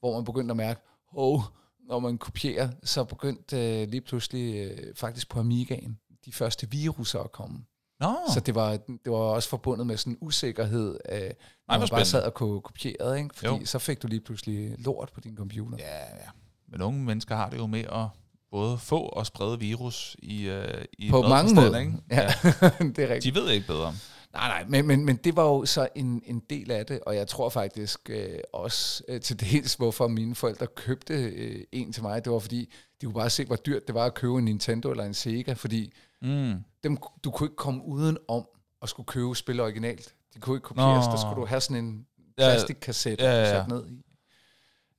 hvor man begyndte at mærke, oh, når man kopierer, så begyndte øh, lige pludselig øh, faktisk på Amigaen de første viruser at komme. Nå, Oh. Så det var, det var også forbundet med sådan en usikkerhed, øh, når hvor man bare sad og ko- kopierede, ikke? fordi Jo. så fik du lige pludselig lort på din computer. ja, ja. Men unge mennesker har det jo med at både få og sprede virus i, øh, i På mange måder. Ikke? Ja, det er rigtigt. De ved ikke bedre. Nej, nej, men, men, men det var jo så en, en del af det, og jeg tror faktisk øh, også øh, til dels, hvorfor mine forældre købte øh, en til mig. Det var fordi, de kunne bare se, hvor dyrt det var at købe en Nintendo eller en Sega, fordi Mm. dem, du kunne ikke komme uden om at skulle købe spil originalt. De kunne ikke kopieres, Nå. der skulle du have sådan en plastikkassette ja, ja, ja. sat ned i.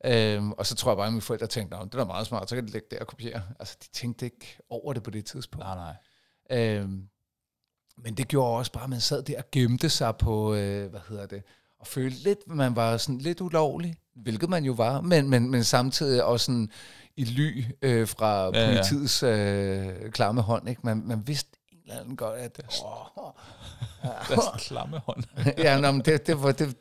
Øhm, og så tror jeg bare, at mine forældre tænkte, "Nå, det er meget smart, så kan de lægge det og kopiere. Altså, de tænkte ikke over det på det tidspunkt. Nej, nej. Øhm, men det gjorde også bare, at man sad der og gemte sig på, øh, hvad hedder det, og følte lidt, at man var sådan lidt ulovlig, hvilket man jo var, men, men, men samtidig også sådan i ly øh, fra Ja, politiets øh, klamme hånd. Ikke? Man, man vidste en eller anden godt, at... Åh, Deres klamme hånd. ja, nå, men det, det var det,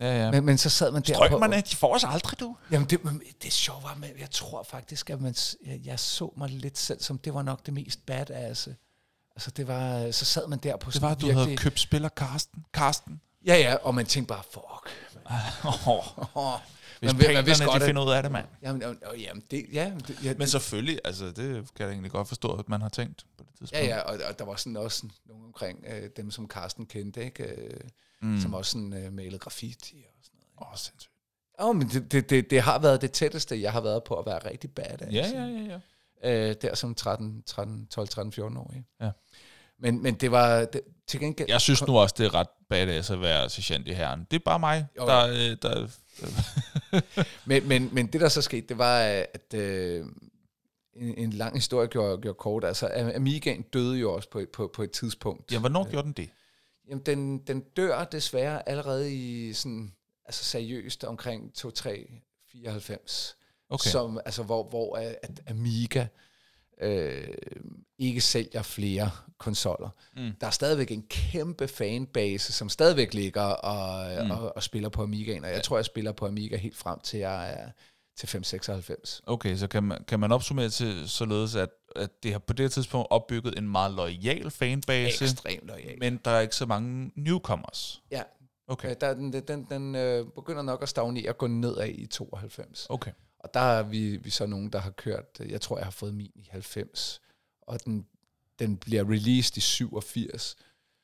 Ja, ja. men, men så sad man der på... de får os aldrig, du. Jamen, det, men det sjove var, men jeg tror faktisk, at man, jeg, jeg så mig lidt selv som, det var nok det mest badass. Altså, det var, så sad man der på Det sådan var, at du virkelig... havde købt spiller Karsten. Karsten. Ja, ja, og man tænkte bare, fuck. Oh. Hvis Man man vidste godt, de finder ud af det, mand. Jamen, jamen, det, ja, det, ja, Men selvfølgelig, altså, det kan jeg egentlig godt forstå, at man har tænkt på det tidspunkt. ja, ja, og, og der var sådan også nogen omkring øh, dem, som Carsten kendte, ikke? Øh, Mm. mm. som også sådan, øh, malede graffiti og sådan noget. Åh, oh, sindssygt. Åh, oh, men det, det, det, det har været det tætteste, jeg har været på at være rigtig badass. Ja, ja, ja, ja. Øh, der som 13, 13, 12, 13, 14 år. Ja. Men, men det var det, til gengæld... Jeg synes nu også, det er ret badass at være sergeant i herren. Det er bare mig, Jo. der, øh, der... Men, men, men det, der så skete, det var, at øh, en, en lang historie gjorde, gjorde kort. Altså, Amigaen døde jo også på, på, på et tidspunkt. Ja, hvornår gjorde den det? Jamen, den, den dør desværre allerede i sådan, altså seriøst omkring 2-3-94. Okay. Som, altså, hvor, hvor at at Amiga øh, ikke sælger flere konsoller. Mm. Der er stadigvæk en kæmpe fanbase, som stadigvæk ligger og, Mm. og, og spiller på Amigaen, og jeg tror, jeg spiller på Amiga helt frem til jeg er til 596. Okay, så kan man, kan man opsummere til således, at, at det har på det tidspunkt opbygget en meget lojal fanbase, Ekstremt lojal. men der er ikke så mange newcomers. Ja, Okay, okay. der, er den, den, den øh, begynder nok at stagnere og gå nedad i 92. okay. Og der er vi, vi så nogen, der har kørt, jeg tror, jeg har fået min i 90, og den, den bliver released i 87.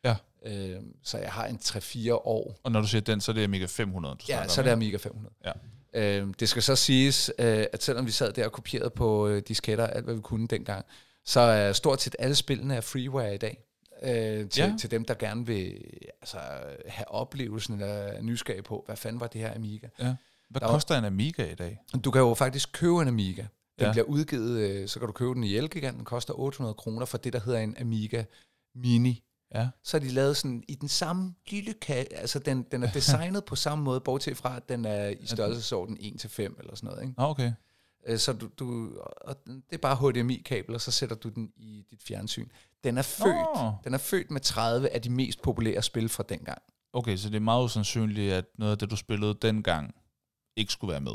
Ja. Øh, så jeg har en 3-4 år. Og når du siger den, så er det Amiga 500, du Ja, så er det? Amiga 500. Ja. Øh, det skal så siges, øh, at selvom vi sad der og kopierede på øh, disketter, alt hvad vi kunne dengang, så er stort set alle spillene er freeware i dag. Øh, til, Ja. til dem, der gerne vil altså, have oplevelsen eller er nysgerrige på, hvad fanden var det her Amiga. Ja. Hvad Der koster en Amiga i dag? Du kan jo faktisk købe en Amiga. Den Ja. bliver udgivet, øh, så kan du købe den i Elgiganten, den koster 800 kroner for det, der hedder en Amiga Mini. Ja. Så er de lavet sådan i den samme lille kasse, altså den, den er designet på samme måde, bortset fra, at den er i størrelsesorden 1-5 eller sådan noget. Ikke? Nå, okay. Øh, Så du, du, og det er bare HDMI-kabel, og så sætter du den i dit fjernsyn. Den er født, Nå. den er født med 30 af de mest populære spil fra dengang. Okay, så det er meget usandsynligt, at noget af det, du spillede dengang, ikke skulle være med.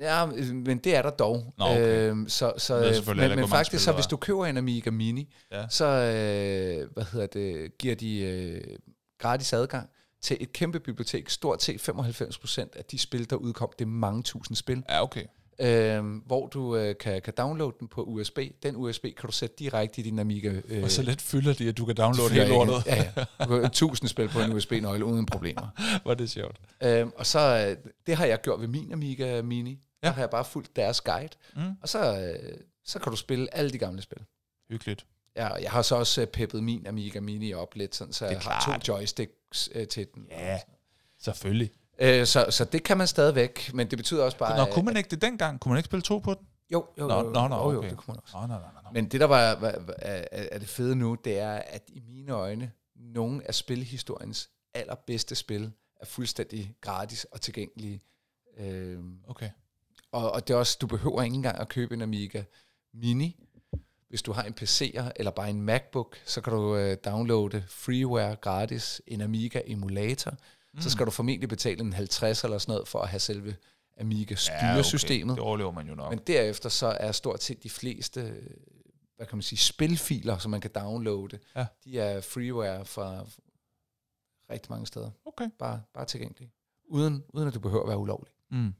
Ja, men det er der dog. Nå, okay. øhm, så, så, men, men faktisk, så hvis du køber en Amiga Mini, Ja. så øh, hvad hedder det, giver de øh, gratis adgang til et kæmpe bibliotek. Stort set 95% af de spil, der udkom, det er mange tusind spil. Ja, okay. Øh, hvor du øh, kan, kan downloade den på USB. Den USB kan du sætte direkte i din Amiga. Øh, Og så lidt fylder de, at du kan downloade hele lortet. Ja, ja. Du kan tusind spil på en USB-nøgle uden problemer. Var det sjovt. Øhm, og så, øh, det har jeg gjort ved min Amiga Mini. Ja. Der har jeg bare fulgt deres guide. Mm. Og så, øh, så kan du spille alle de gamle spil. Hyggeligt. Ja, og jeg har så også øh, peppet min Amiga Mini op lidt, sådan, så jeg har to joysticks øh, til den. Ja, selvfølgelig. Øh, så, så det kan man stadigvæk, men det betyder også bare... Nå, kunne man ikke det dengang? Kunne man ikke spille to på den? Jo, jo, Nå, jo, nå, nå, jo, jo, okay. det kunne man også. Nå, nå, nå, nå. Men det, der var, var, var er, det fede nu, det er, at i mine øjne, nogle af spilhistoriens allerbedste spil er fuldstændig gratis og tilgængelige. Øhm, Okay. og, og det er også, du behøver ikke engang at købe en Amiga Mini. Hvis du har en PC'er eller bare en MacBook, så kan du øh, downloade freeware gratis, en Amiga emulator. Mm. Så skal du formentlig betale en 50 eller sådan noget for at have selve Amiga styresystemet. Det overlever man jo nok. Men derefter så er stort set de fleste, hvad kan man sige, spilfiler, som man kan downloade, Ja. de er freeware fra rigtig mange steder. Okay. Bare, bare tilgængelige. Uden, uden at du behøver at være ulovlig. Mm.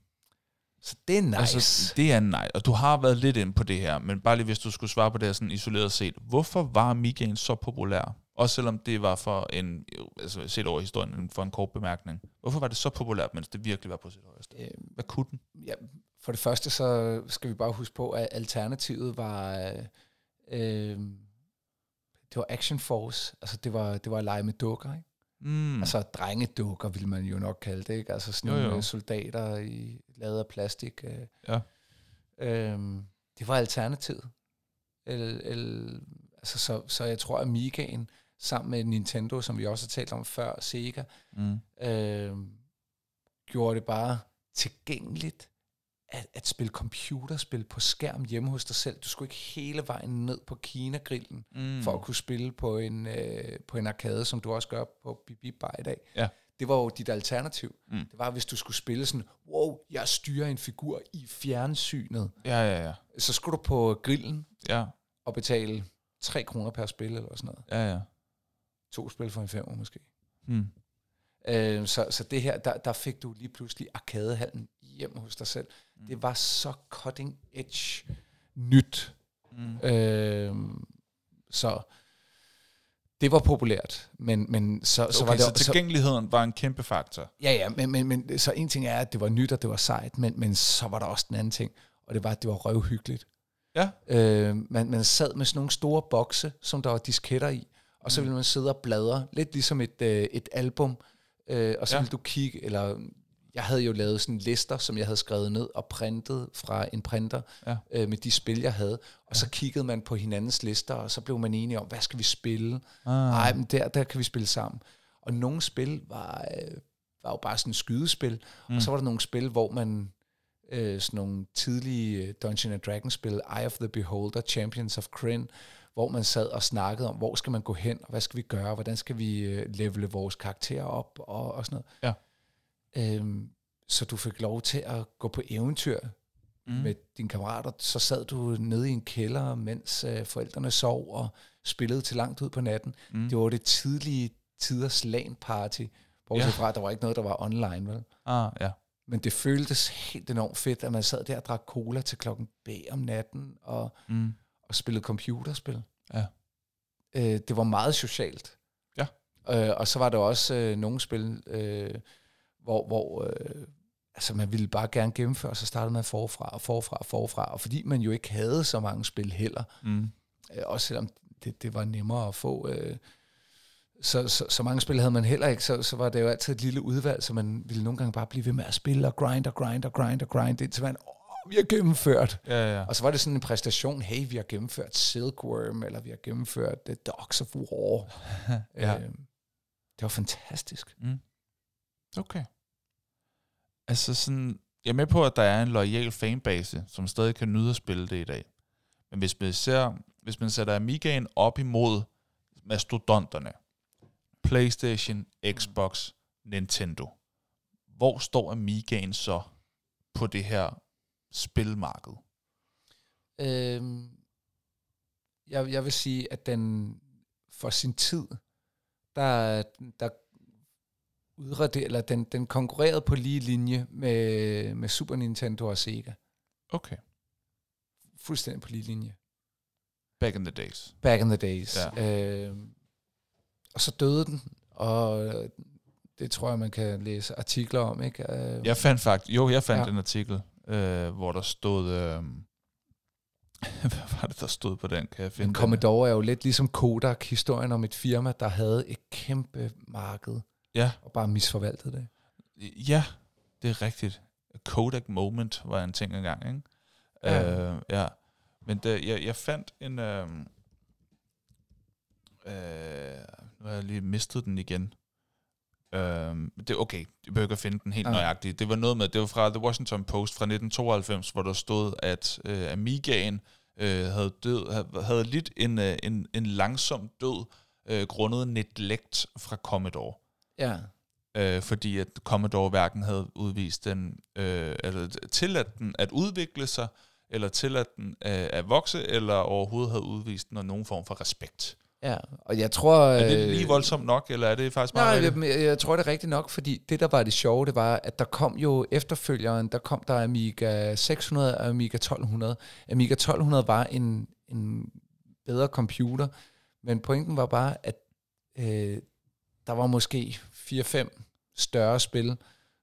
Så det er nice. Altså, det er nej. Og du har været lidt inde på det her, men bare lige hvis du skulle svare på det her sådan isoleret set. Hvorfor var Amigaen så populær? Også selvom det var for en, altså set over historien, for en kort bemærkning. Hvorfor var det så populært, mens det virkelig var på sit højeste? Øh, Hvad kunne den? ja, for det første så skal vi bare huske på, at alternativet var... Øh, øh, det var Action Force. Altså det var, det var at lege med dukker, ikke? Mm. Altså drengedukker, vil man jo nok kalde det, ikke? Altså sådan Jo, nogle jo. øh, soldater i, lavet af plastik. Øh. Ja. Øhm, det var alternativet. El, el, altså, så, så jeg tror, at Amigaen sammen med Nintendo, som vi også har talt om før, Sega, mm. øh, gjorde det bare tilgængeligt at, at spille computerspil på skærm hjemme hos dig selv. Du skulle ikke hele vejen ned på Kina-grillen Mm. for at kunne spille på en, øh, på en arcade, som du også gør på Bibi Bar i dag. Ja. Det var jo dit alternativ. Mm. Det var, hvis du skulle spille sådan, wow, jeg styrer en figur i fjernsynet. Ja, ja, ja. Så skulle du på grillen Ja, og betale 3 kroner per spil eller sådan noget. ja, ja. To spil for en femmer måske. Mm. Øh, så, så det her, der, der fik du lige pludselig arkadehallen hjem hos dig selv. Mm. Det var så cutting edge nyt. Mm. Øh, så det var populært, men, men så, så Okay, var det så tilgængeligheden var en kæmpe faktor. Ja, ja, men, men, men så en ting er, at det var nyt, og det var sejt, men, men så var der også den anden ting, og det var, at det var røvhyggeligt. Ja. Øh, man, man sad med sådan nogle store bokse, som der var disketter i, og Mm. så ville man sidde og bladre, lidt ligesom et, øh, et album, øh, og så Ja. ville du kigge, eller jeg havde jo lavet sådan lister, som jeg havde skrevet ned og printet fra en printer Ja. øh, med de spil, jeg havde, og ja. så kiggede man på hinandens lister, og så blev man enige om, hvad skal vi spille? Ah. Nej, men der, der kan vi spille sammen. Og nogle spil var, øh, var jo bare sådan skydespil, mm. og så var der nogle spil, hvor man øh, sådan nogle tidlige øh, Dungeon and Dragons spil, Eye of the Beholder, Champions of Kryn, hvor man sad og snakkede om, hvor skal man gå hen, og hvad skal vi gøre, hvordan skal vi øh, levele vores karakterer op, og, og sådan noget. Ja. Øhm, så du fik lov til at gå på eventyr Mm. med dine kammerater. Så sad du nede i en kælder, mens øh, forældrene sov og spillede til langt ud på natten. Mm. Det var det tidlige tiders LAN-party, bortset ja. fra, at der var ikke noget, der var online, vel? Ah, ja. Men det føltes helt enormt fedt, at man sad der og drak cola til klokken B om natten og, Mm. Og spillede computerspil. Ja. Øh, det var meget socialt. Ja. Øh, og så var der også øh, nogle spil, øh, hvor, hvor øh, altså man ville bare gerne gennemføre, så startede man forfra og forfra og forfra. Og fordi man jo ikke havde så mange spil heller, Mm. øh, også selvom det, det var nemmere at få, øh, så, så, så mange spil havde man heller ikke, så, så var det jo altid et lille udvalg, så man ville nogle gange bare blive ved med at spille og grind og grind og grind og grind, indtil man, vi har gennemført. Ja, ja. Og så var det sådan en præstation, hey, vi har gennemført Silkworm, eller vi har gennemført The Dogs of War. Ja. øh, det var fantastisk. Okay. Altså sådan, jeg er med på, at der er en lojal fanbase, som stadig kan nyde at spille det i dag. Men hvis man, ser, hvis man sætter Amigaen op imod mastodonterne, PlayStation, Xbox, Nintendo. Hvor står Amigaen så på det her spilmarked? Øhm, jeg, jeg vil sige, at den for sin tid, der, der udrader, eller den, den konkurrerede på lige linje med, med Super Nintendo og Sega. Okay. Fuldstændig på lige linje. Back in the days. Back in the days. Ja. Øh, og så døde den, og det tror jeg, man kan læse artikler om. Ikke? Øh, Jeg fandt faktisk, jo, jeg fandt ja. en artikel, øh, hvor der stod, øh, hvad var det, der stod på den, kan jeg finde Men? Commodore er jo lidt ligesom Kodak, historien om et firma, der havde et kæmpe marked, Ja, og bare misforvaltede det. ja, det er rigtigt. Kodak Moment var en ting engang, ikke? Ja. Øh, ja. Men det, jeg, jeg fandt en... Øh, øh, nu har jeg lige mistet den igen. Øh, det okay, jeg behøver ikke at finde den helt Nej. nøjagtigt. Det var noget med, det var fra The Washington Post fra 1992, hvor der stod, at øh, Amigaen øh, havde, død, havde, havde lidt en, øh, en, en langsom død øh, grundet neglect fra Commodore. Ja, Øh, fordi at Commodore hverken havde udvist den, øh, altså tilladt den at udvikle sig, eller tilladt den øh, at vokse, eller overhovedet havde udvist noget, nogen form for respekt. Ja. Og jeg tror... Er det øh, lige voldsomt nok, eller er det faktisk Nej, meget rigtigt? jeg, jeg tror det er rigtigt nok, fordi det, der var det sjove, det var, at der kom jo efterfølgeren, der kom der Amiga 600 og Amiga 1200. Amiga 1200 var en, en bedre computer, men pointen var bare, at øh, der var måske 4-5 større spil,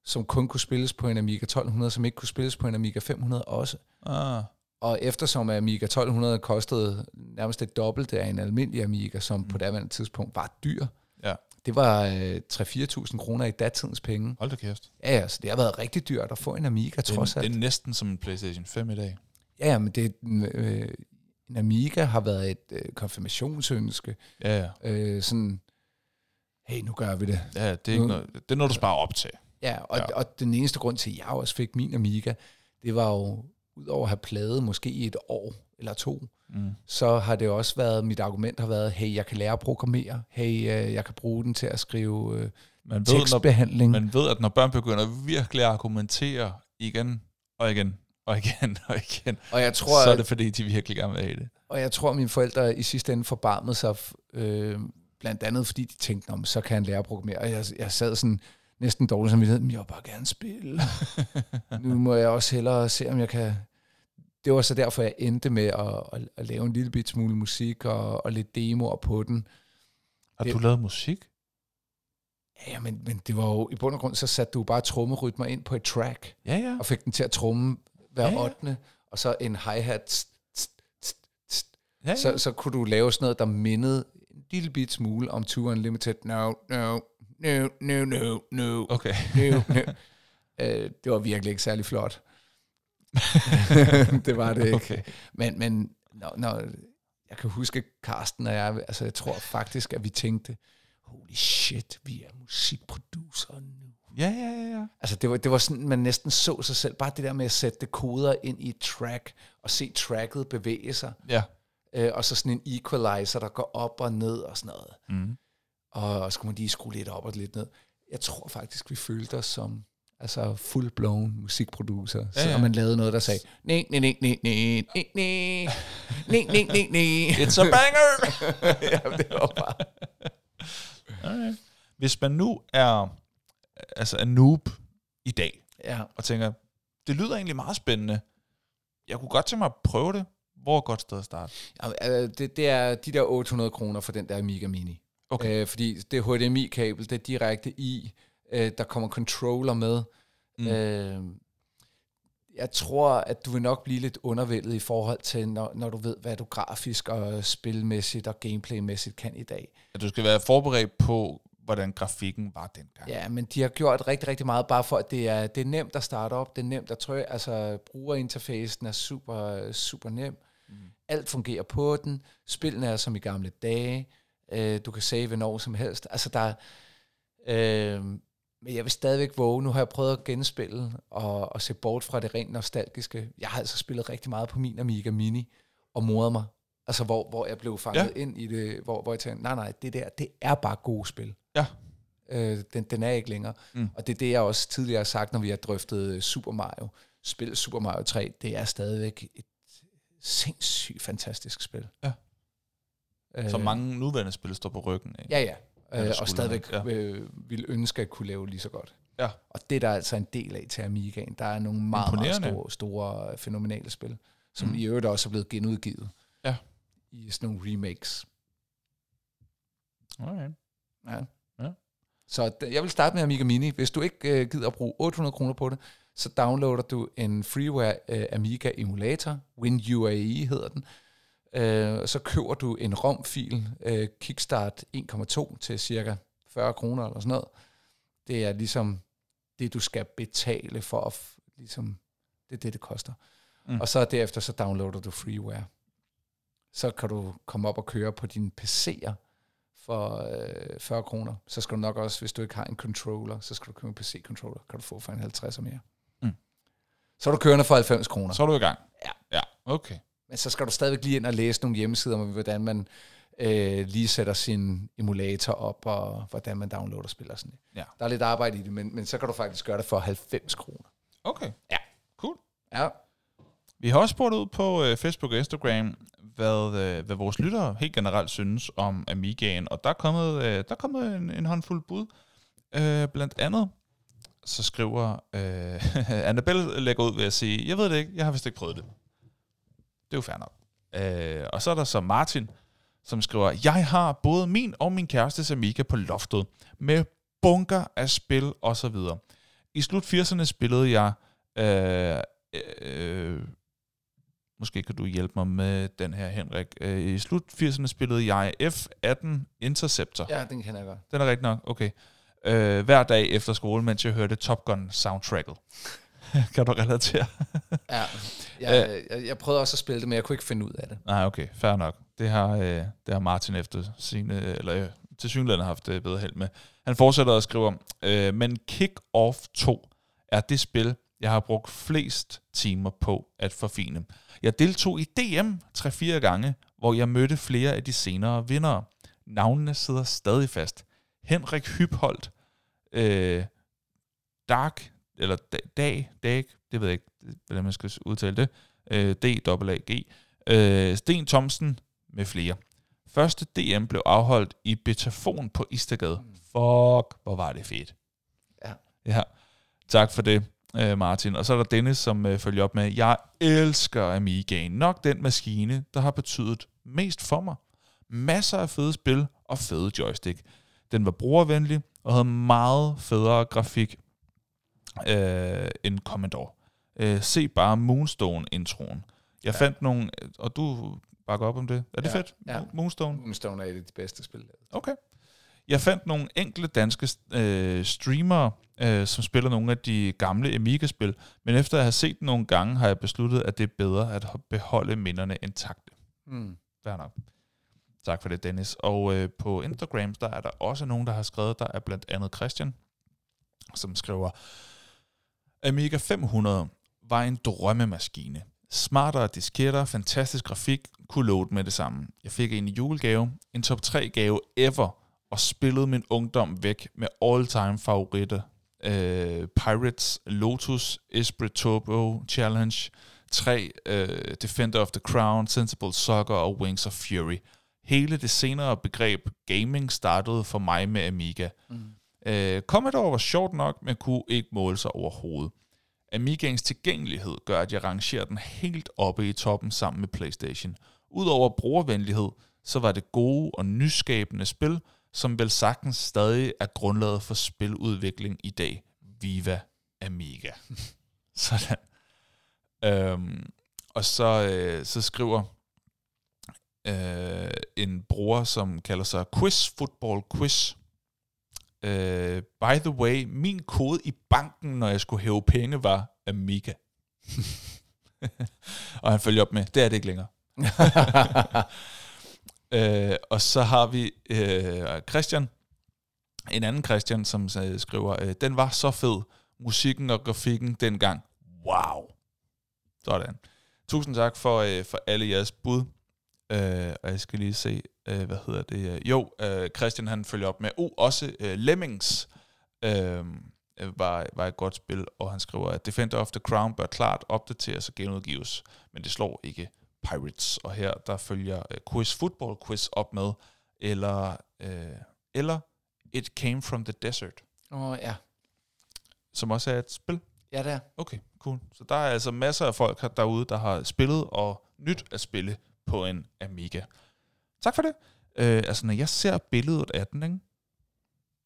som kun kunne spilles på en Amiga 1200, som ikke kunne spilles på en Amiga 500 også. Ah, Og eftersom Amiga 1200 kostede nærmest det dobbelte af en almindelig Amiga, som mm. på daværende tidspunkt var dyr, ja, det var øh, 3-4.000 kroner i datidens penge. hold da kæft. Ja, ja, så det har været rigtig dyrt at få en Amiga, Det trods alt. det er næsten som en PlayStation 5 i dag. Ja, men det, øh, en Amiga har været et øh, konfirmationsønske. Ja, ja. Øh, sådan, hey, nu gør vi det. ja det, er ikke Nu- noget, det er noget, du sparer op til. Ja, og, ja. og den eneste grund til, at jeg også fik min Amiga, det var jo, udover at have pladet måske i et år eller to, Mm. så har det også været, mit argument har været, hey, jeg kan lære at programmere, hey, øh, jeg kan bruge den til at skrive øh, Man, ved, når, tekstbehandling. man ved, at når børn begynder virkelig at argumentere igen og igen og igen og igen, og jeg tror, så er det fordi, de virkelig gerne vil have det. Og jeg tror, at mine forældre i sidste ende forbarmede sig, øh, blandt andet fordi de tænkte, om så kan han lære at programmere. Og jeg, jeg sad sådan næsten dårlig som men jeg vil bare gerne spille. nu må jeg også hellere se, om jeg kan... Det var så derfor, jeg endte med at, at, at lave en lille bit smule musik og, og lidt demoer på den. Har Det- du lavet musik? Ja, men, men det var jo, i bund og grund, så satte du bare trommerytmer ind på et track, Ja, ja. og fik den til at tromme hver Ja, ja, ja. 8. Og så en hi-hat. ja, ja. så, så kunne du lave sådan noget, der mindede en lille bit smule om Two Unlimited. No, no, no, no, no, no, Okay. no, no. Øh, det var virkelig ikke særlig flot. det var det ikke. Okay. Men, men når, når, jeg kan huske, Carsten og jeg, altså jeg tror faktisk, at vi tænkte, holy shit, vi er musikproducere nu. Ja, ja, ja, ja. Altså det var, det var sådan, man næsten så sig selv. Bare det der med at sætte koder ind i et track, og se tracket bevæge sig. Ja. Øh, og så sådan en equalizer, der går op og ned og sådan noget. Mm. Og så kunne man lige skrue lidt op og lidt ned. Jeg tror faktisk, vi følte os som altså full-blown musikproducer. Ja, Ja. Så man lavede noget, der sagde, nej, nej, nej, nej, nej, nej, nej, nej, nej, nej, nej. It's a banger! ja, det var bare... Alright. Hvis man nu er, altså er noob i dag, Ja. og tænker, det lyder egentlig meget spændende. Jeg kunne godt tænke mig at prøve det. Hvor er et godt sted at starte? Ja, øh, det, det er de der 800 kroner for den der Amiga Mini. Okay. Øh, fordi det HDMI-kabel, det er direkte i. Øh, der kommer controller med. Mm. Øh, jeg tror, at du vil nok blive lidt undervældet i forhold til, når, når du ved, hvad du grafisk og spilmæssigt og gameplaymæssigt kan i dag. At du skal være forberedt på, hvordan grafikken var dengang. Ja, men de har gjort rigtig, rigtig meget, bare for, at det er, det er nemt at starte op, det er nemt at trykke, altså brugerinterfacen er super, super nem. Mm. Alt fungerer på den, spillene er som i gamle dage, øh, du kan save når som helst. Altså der er, øh, men jeg vil stadigvæk våge, nu har jeg prøvet at genspille og, og se bort fra det rent nostalgiske. Jeg har altså spillet rigtig meget på min Amiga Mini og mordet mig. Altså hvor, hvor jeg blev fanget ja. ind i det, hvor, hvor jeg tænkte, nej nej, det der, det er bare gode spil. Ja. Øh, den, den er ikke længere. Mm. Og det er det, jeg også tidligere har sagt, når vi har drøftet Super Mario. Spil Super Mario 3, det er stadigvæk et sindssygt fantastisk spil. Ja. Øh, Som mange nuværende spil står på ryggen af. Ja, ja. Øh, og stadigvæk ja. øh, ville ønske at kunne lave lige så godt. Ja. Og det er der altså en del af til Amigaen. Der er nogle meget, meget store, store fænomenale spil, som Mm. i øvrigt også er blevet genudgivet. Ja. I sådan nogle remakes. Alright. Ja. Ja. Så jeg vil starte med Amiga Mini. Hvis du ikke øh, gider at bruge 800 kroner på det, så downloader du en freeware øh, Amiga emulator, WinUAE hedder den. Øh, og så køber du en ROM-fil, øh, Kickstart 1.2 til cirka 40 kroner eller sådan noget. Det er ligesom det, du skal betale for at, f- ligesom, det er det, det koster. Mm. Og så derefter, så downloader du freeware. Så kan du komme op og køre på dine PC'er for øh, 40 kroner. Så skal du nok også, hvis du ikke har en controller, så skal du købe en PC-controller. Kan du få for en 50 mere. Mm. Så er du kørende for 90 kroner. Så er du i gang. Ja. Ja, okay. Men så skal du stadigvæk lige ind og læse nogle hjemmesider om, hvordan man øh, lige sætter sin emulator op, og hvordan man downloader spil og sådan Ja. Der er lidt arbejde i det, men, men så kan du faktisk gøre det for 90 kroner. Okay. Ja. Cool. Ja. Vi har også spurgt ud på øh, Facebook og Instagram, hvad, øh, hvad vores lyttere helt generelt synes om Amigaen, og der er kommet, øh, der er kommet en, en håndfuld bud. Øh, blandt andet, så skriver øh, Annabelle lægger ud ved at sige, jeg ved det ikke, jeg har vist ikke prøvet det. Det er jo fair nok. Øh, og så er der så Martin, som skriver, jeg har både min og min kærestes Amiga på loftet, med bunker af spil og så videre. I slut 80'erne spillede jeg øh, øh, måske kan du hjælpe mig med den her, Henrik. Øh, I slut 80'erne spillede jeg F-18 Interceptor. ja, den kan jeg godt. Den er rigtig nok, okay. Øh, hver dag efter skole, mens jeg hørte Top Gun soundtracket. kan du relatere? Ja. Jeg, jeg, jeg prøvede også at spille det, men jeg kunne ikke finde ud af det. Nej, okay, fair nok. Det har, øh, det har Martin efter sine, eller øh, til synligheden haft øh, bedre held med. Han fortsætter og skriver, øh, men Kick-Off 2 er det spil, jeg har brugt flest timer på at forfine. Jeg deltog i DM 3-4 gange, hvor jeg mødte flere af de senere vindere. Navnene sidder stadig fast. Henrik Hypholdt, øh, Dark, eller Da- Dag, Dag, det ved jeg ikke, hvordan man skal udtale det, øh, D-A-A-G, øh, Sten Thomsen med flere. Første DM blev afholdt i Betafon på Istergade. Fuck, hvor var det fedt. Ja. Ja, tak for det, øh, Martin. Og så er der Dennis, som øh, følger op med, jeg elsker Amigaen. Nok den maskine, der har betydet mest for mig. Masser af fede spil og fede joystick. Den var brugervenlig og havde meget federe grafik øh, end Commodore. Øh, se bare Moonstone-introen. Jeg Ja. fandt nogle, og du bakker op om det. Er det Ja, fedt? ja. Moonstone? Moonstone er et af de bedste spil. Okay. Jeg fandt nogle enkelte danske øh, streamere, øh, som spiller nogle af de gamle Amiga-spil, men efter at have set dem nogle gange, har jeg besluttet, at det er bedre at beholde minderne intakte. Hmm. Fair nok. Tak for det, Dennis. Og øh, på Instagram, der er der også nogen, der har skrevet, der er blandt andet Christian, som skriver, Amiga 500 var en drømmemaskine. Smartere disketter, fantastisk grafik, kunne load med det samme. Jeg fik en i julegave, en top 3 gave ever, og spillede min ungdom væk med all-time favoritter. Øh, Pirates, Lotus, Esprit Turbo Challenge, 3, øh, Defender of the Crown, Sensible Soccer og Wings of Fury. Hele det senere begreb gaming startede for mig med Amiga. Mm. Øh, Commodore var sjovt nok, men kunne ikke måle sig overhovedet. Amigaens tilgængelighed gør, at jeg rangerer den helt oppe i toppen sammen med PlayStation. Udover brugervenlighed, så var det gode og nyskabende spil, som vel sagtens stadig er grundlaget for spiludvikling i dag. Viva Amiga. Sådan. Øhm, og så, øh, så skriver øh, en bruger, som kalder sig Quiz Football Quiz. Øh, by the way, min kode i banken, når jeg skulle hæve penge, var Amiga. og han følger op med, det er det ikke længere. øh, og så har vi øh, Christian, en anden Christian, som øh, skriver, øh, den var så fed, musikken og grafikken dengang. Wow. Sådan. Tusind tak for, øh, for alle jeres bud. Øh, og jeg skal lige se, øh, hvad hedder det? øh, Jo, øh, Christian han følger op med, oh, også øh, Lemmings øh, øh, var, var et godt spil, og han skriver, at Defender of the Crown bør klart opdateres og genudgives, men det slår ikke Pirates. Og her der følger øh, Quiz Football Quiz op med, eller, øh, eller It Came from the Desert, Åh, oh, ja. som også er et spil. Ja, det er. Okay, cool. Så der er altså masser af folk derude, der har spillet og nyt at spille på en Amiga. Tak for det. Øh, altså, når jeg ser billedet af den, ikke?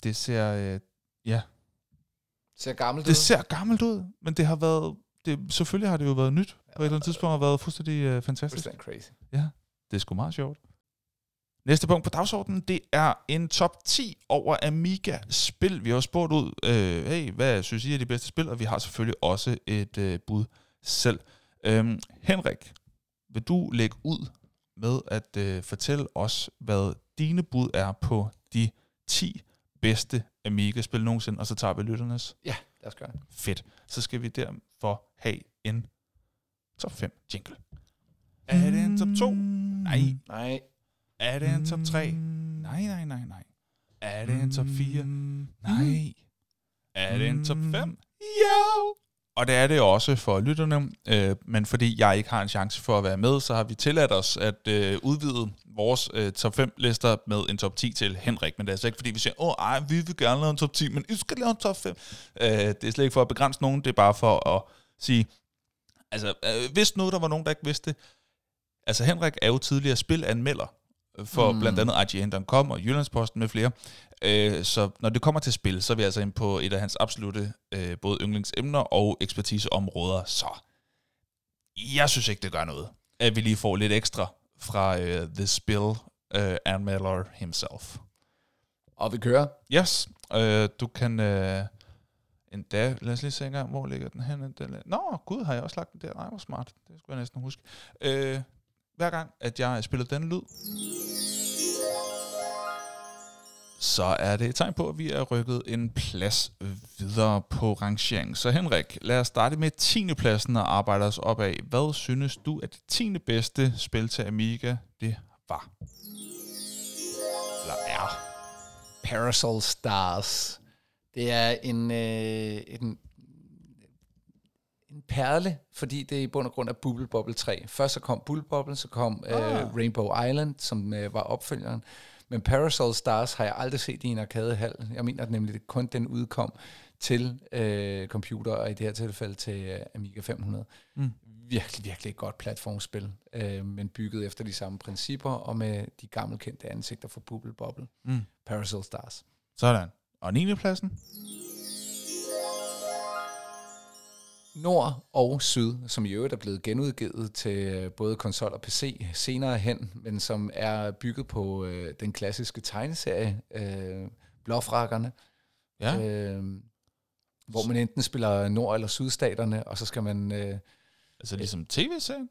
det ser, øh, ja, Ser gammelt det ud. ser gammelt ud, men det har været, det, selvfølgelig har det jo været nyt. På et eller andet tidspunkt har været fuldstændig øh, fantastisk. Fuldstændig crazy. Det er sgu meget sjovt. Næste punkt på dagsordenen, det er en top 10 over Amiga-spil. Vi har spurgt ud, øh, hey, hvad synes I er de bedste spil? Og vi har selvfølgelig også et øh, bud selv. Øhm, Henrik, vil du lægge ud med at øh, fortælle os, hvad dine bud er på de 10 bedste Amiga-spil nogensinde, og så tager vi lytternes. Ja, lad os gøre det. Fedt. Så skal vi derfor have en top 5 jingle. Er det en top 2? Nej. Nej. Er det en top 3? Nej, nej, nej, nej. Er det en top 4? Nej. Er det en top 5? Jo! Og det er det også for lytterne, øh, men fordi jeg ikke har en chance for at være med, så har vi tilladt os at øh, udvide vores øh, top 5-lister med en top 10 til Henrik. Men det er altså ikke fordi, vi siger, åh ej, vi vil gerne lave en top 10, men I skal lave en top 5. Øh, det er slet ikke for at begrænse nogen, det er bare for at sige, altså øh, hvis nu der var nogen, der ikke vidste det, altså Henrik er jo tidligere spilanmelder for Mm. blandt andet IGN.com og Jyllandsposten med flere. Øh, så når det kommer til spil, så er vi altså inde på et af hans absolute øh, både yndlingsemner og ekspertiseområder. Så jeg synes ikke, det gør noget, at vi lige får lidt ekstra fra øh, The Spill øh, anmelder himself. Og vi kører. Yes, øh, du kan øh, endda, lad os lige se engang, hvor ligger den henne? Nå, gud, har jeg også lagt den der? Nej, hvor smart. Det skulle jeg næsten huske. Øh, hver gang, at jeg spiller den lyd, så er det et tegn på, at vi er rykket en plads videre på rangeringen. Så Henrik, lad os starte med 10. pladsen og arbejde os op af. Hvad synes du, at det 10. bedste spil til Amiga, det var? Eller er? Parasol Stars. Det er en, øh, en, en perle, fordi det i bund og grund er Bubble Bobble 3. Først så kom Bubble Bobble, så kom øh, Ah. Rainbow Island, som øh, var opfølgeren. Men Parasol Stars har jeg aldrig set i en arkadehal. Jeg mener nemlig, at kun den udkom til øh, computer, og i det her tilfælde til øh, Amiga 500. Mm. Virkelig, virkelig et godt platformspil, øh, men bygget efter de samme principper, og med de gammelkendte ansigter for Bubble Bobble. Mm. Parasol Stars. Sådan. Og 9. pladsen? Nord og Syd, som i øvrigt er blevet genudgivet til øh, både konsol og PC senere hen, men som er bygget på øh, den klassiske tegneserie, øh, Blåfrakkerne, Ja. øh, hvor man enten spiller Nord- eller Sydstaterne, og så skal man... Øh, Altså ligesom tv-serien?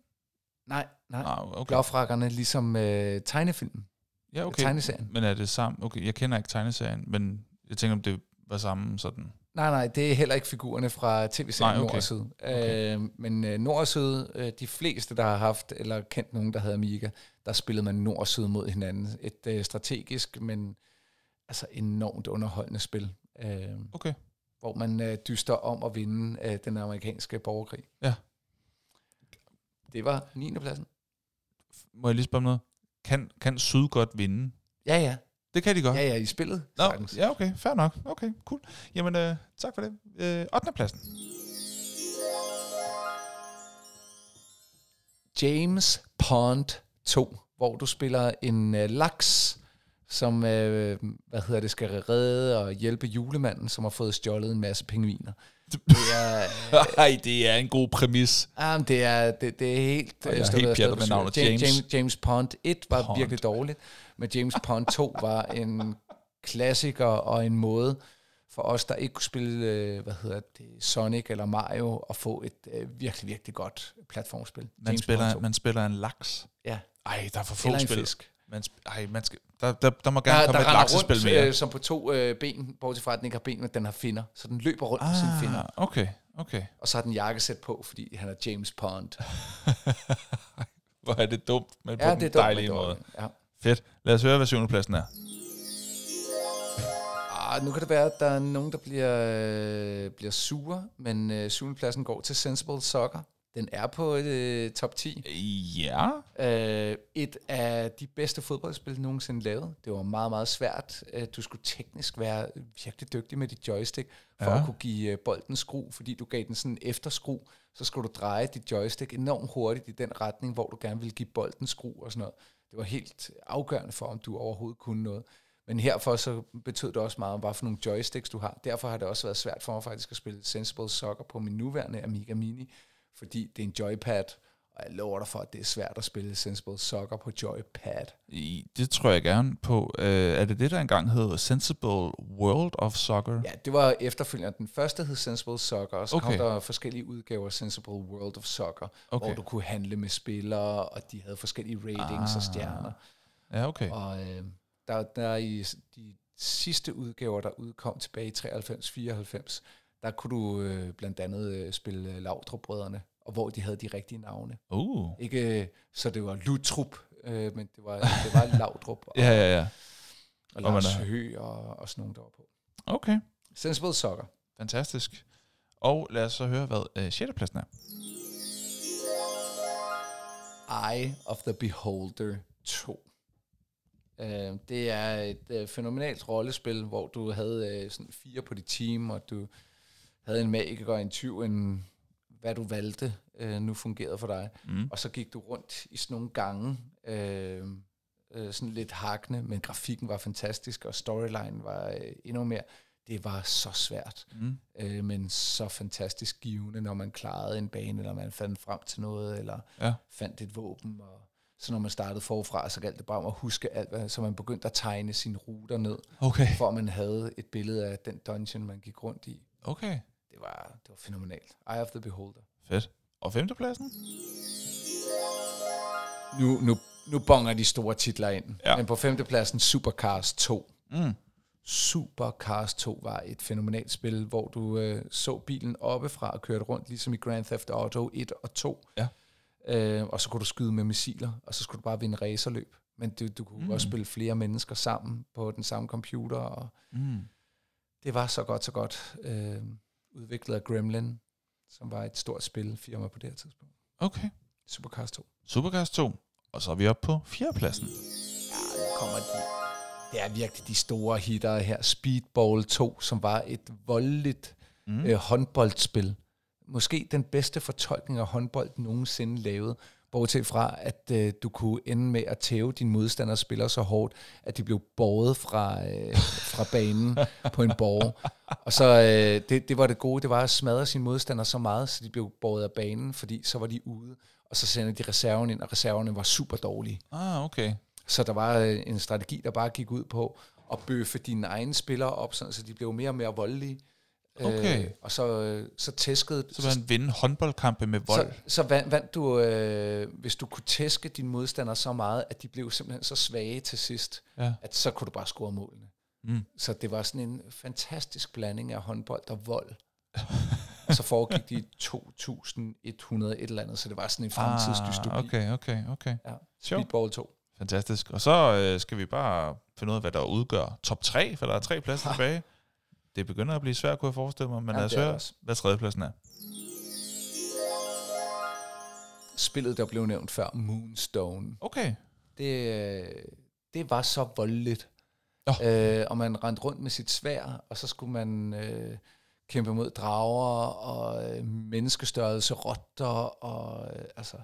nej, nej, Ah, okay. Blåfrakkerne ligesom øh, tegnefilmen, Ja, okay. okay. tegneserien. Men er det samme? Okay, jeg kender ikke tegneserien, men jeg tænker, om det var samme sådan. Nej, nej, det er heller ikke figurerne fra tv-serien okay. Nord og Syd. Okay. Øh, men øh, Nord og Syd, øh, de fleste, der har haft eller kendt nogen, der havde Amiga, der spillede man Nord og Syd mod hinanden. Et øh, strategisk, men altså enormt underholdende spil, øh, Okay. hvor man øh, dyster om at vinde øh, den amerikanske borgerkrig. Ja. Det var 9. pladsen. Må jeg lige spørge noget? Kan, kan Syd godt vinde? Ja, ja. Det kan de godt. Ja, ja, i spillet. Nå, sagtens. ja, okay. Fair nok. Okay, cool. Jamen, øh, tak for det. Øh, 8. pladsen. James Pond 2, hvor du spiller en øh, laks, som øh, hvad hedder det, skal redde og hjælpe julemanden, som har fået stjålet en masse pingviner. Det er, Nej, det er en god præmis. ah, det er, det, det er helt... Og jeg er øh, helt pjattet med navnet James. James. James, Pond 1 var. Pond. virkelig dårligt, men James Pond 2 var en klassiker og en måde for os, der ikke kunne spille, øh, hvad hedder det, Sonic eller Mario, at få et øh, virkelig, virkelig godt platformspil. Man James spiller, Bond 2. man spiller en laks. Ja, Ej, der er for få eller spil. fisk. Man ej, man skal, der, der, der må gerne Der, komme der et laksespil rundt mere. øh, som på to øh, ben, bortset fra at den ikke har ben, men den har finner. Så den løber rundt ah. på sine finner. okay, okay. Og så har den jakkesæt på, fordi han er James Pond. Hvor er det dumt, men Ja, på det den dejlige måde. Ja. Fedt. Lad os høre, hvad syvende pladsen er. Ah, nu kan det være, at der er nogen, der bliver, øh, bliver sure, men øh, syvende pladsen går til Sensible Soccer. Den er på øh, top 10. Ja. Øh, et af de bedste fodboldspil nogensinde lavet. Det var meget, meget svært. Øh, Du skulle teknisk være virkelig dygtig med dit joystick, for Ja. at kunne give øh, bolden skru, fordi du gav den sådan en efterskru, så skulle du dreje dit joystick enormt hurtigt i den retning, hvor du gerne ville give bolden skru og sådan noget. Det var helt afgørende for, om du overhovedet kunne noget. Men herfor så betød det også meget, om hvad for nogle joysticks du har. Derfor har det også været svært for mig faktisk at spille Sensible Soccer på min nuværende Amiga Mini, fordi det er en joypad, og jeg lover dig for, at det er svært at spille Sensible Soccer på joypad. I, det tror jeg gerne på. Øh, er det det, der engang hed Sensible World of Soccer? Ja, det var efterfølgende. Den første hed Sensible Soccer, og så okay. Kom der forskellige udgaver af Sensible World of Soccer, okay. hvor du kunne handle med spillere, og de havde forskellige ratings ah. og stjerner. Ja, okay. Og øh, der, der er i de sidste udgaver, der udkom tilbage i 93-94, der kunne du øh, blandt andet øh, spille øh, Laudrup-brødrene, og hvor de havde de rigtige navne. Uh. Ikke øh, så det var Lutrup, øh, men det var, det var Laudrup og, Ja, ja, ja. og Og Lars Høgh og, og sådan nogen, der var på. Okay. Sensible Soccer. Fantastisk. Og lad os så høre, hvad øh, 6. pladsen er. Eye of the Beholder 2. Øh, det er et øh, fænomenalt rollespil, hvor du havde øh, sådan fire på dit team, og du havde en magiker og en tyv, en, hvad du valgte, øh, nu fungerede for dig. Mm. Og så gik du rundt i sådan nogle gange, øh, øh, sådan lidt hakkende, men grafikken var fantastisk, og storyline var øh, endnu mere. Det var så svært, Mm. øh, men så fantastisk givende, når man klarede en bane, eller man fandt frem til noget, eller Ja. fandt et våben. Og så når man startede forfra, så galt det bare om at huske alt, hvad, så man begyndte at tegne sine ruter ned, Okay. for man havde et billede af den dungeon, man gik rundt i. Okay. Det var, det var fænomenalt. Eye of the Beholder. Fedt. Og 5. pladsen? Nu, nu, nu bonger de store titler ind. Ja. Men på femtepladsen Supercars 2. Mm. Supercars 2 var et fænomenalt spil, hvor du øh, så bilen oppefra og kørte rundt, ligesom i Grand Theft Auto 1 og 2. Ja. Øh, og så kunne du skyde med missiler, og så skulle du bare vinde racerløb. Men du, du kunne mm. også spille flere mennesker sammen på den samme computer, og Mm. det var så godt, så godt. Øh, udviklet af Gremlin, som var et stort spilfirma på det her tidspunkt. Okay. Supercars 2. Supercast 2. Og så er vi oppe på 4. pladsen. Ja, nu kommer de. Det er virkelig de store hitter her. Speedball 2, som var et voldeligt mm. øh, håndboldspil. Måske den bedste fortolkning af håndbold nogensinde lavet. Bortset fra, at øh, du kunne ende med at tæve dine modstanders spillere så hårdt, at de blev båret fra, øh, fra banen på en borg. Og så øh, det, det var det gode, det var at smadre sine modstandere så meget, så de blev båret af banen, fordi så var de ude. Og så sendte de reserven ind, og reserverne var super dårlige. Ah, okay. Så der var øh, en strategi, der bare gik ud på at bøffe dine egne spillere op, sådan, så de blev mere og mere voldelige. Okay. Øh, og så, øh, så tæskede... Så man vinde håndboldkampe med vold. så, så vandt, vandt du, øh, hvis du kunne tæske dine modstandere så meget, at de blev simpelthen så svage til sidst, Ja. at så kunne du bare score målene. Mm. Så det var sådan en fantastisk blanding af håndbold og vold. og så foregik de i 2100 et eller andet, så det var sådan en fremtidsdystopi. Ah, okay, okay, okay. Ja. Speedball 2. Fantastisk. Og så øh, skal vi bare finde ud af, hvad der udgør top 3, for der er tre pladser tilbage. Det begynder at blive svært, kunne jeg forestille mig, men Ja, lad os det er det høre, hvad tredjepladsen er. Spillet, der blev nævnt før, Moonstone. Okay. det, øh, det var så voldeligt. Nå. Øh, og man rendte rundt med sit svær, og så skulle man øh, kæmpe mod drager og øh, menneskestørrelse rotter, og øh, altså,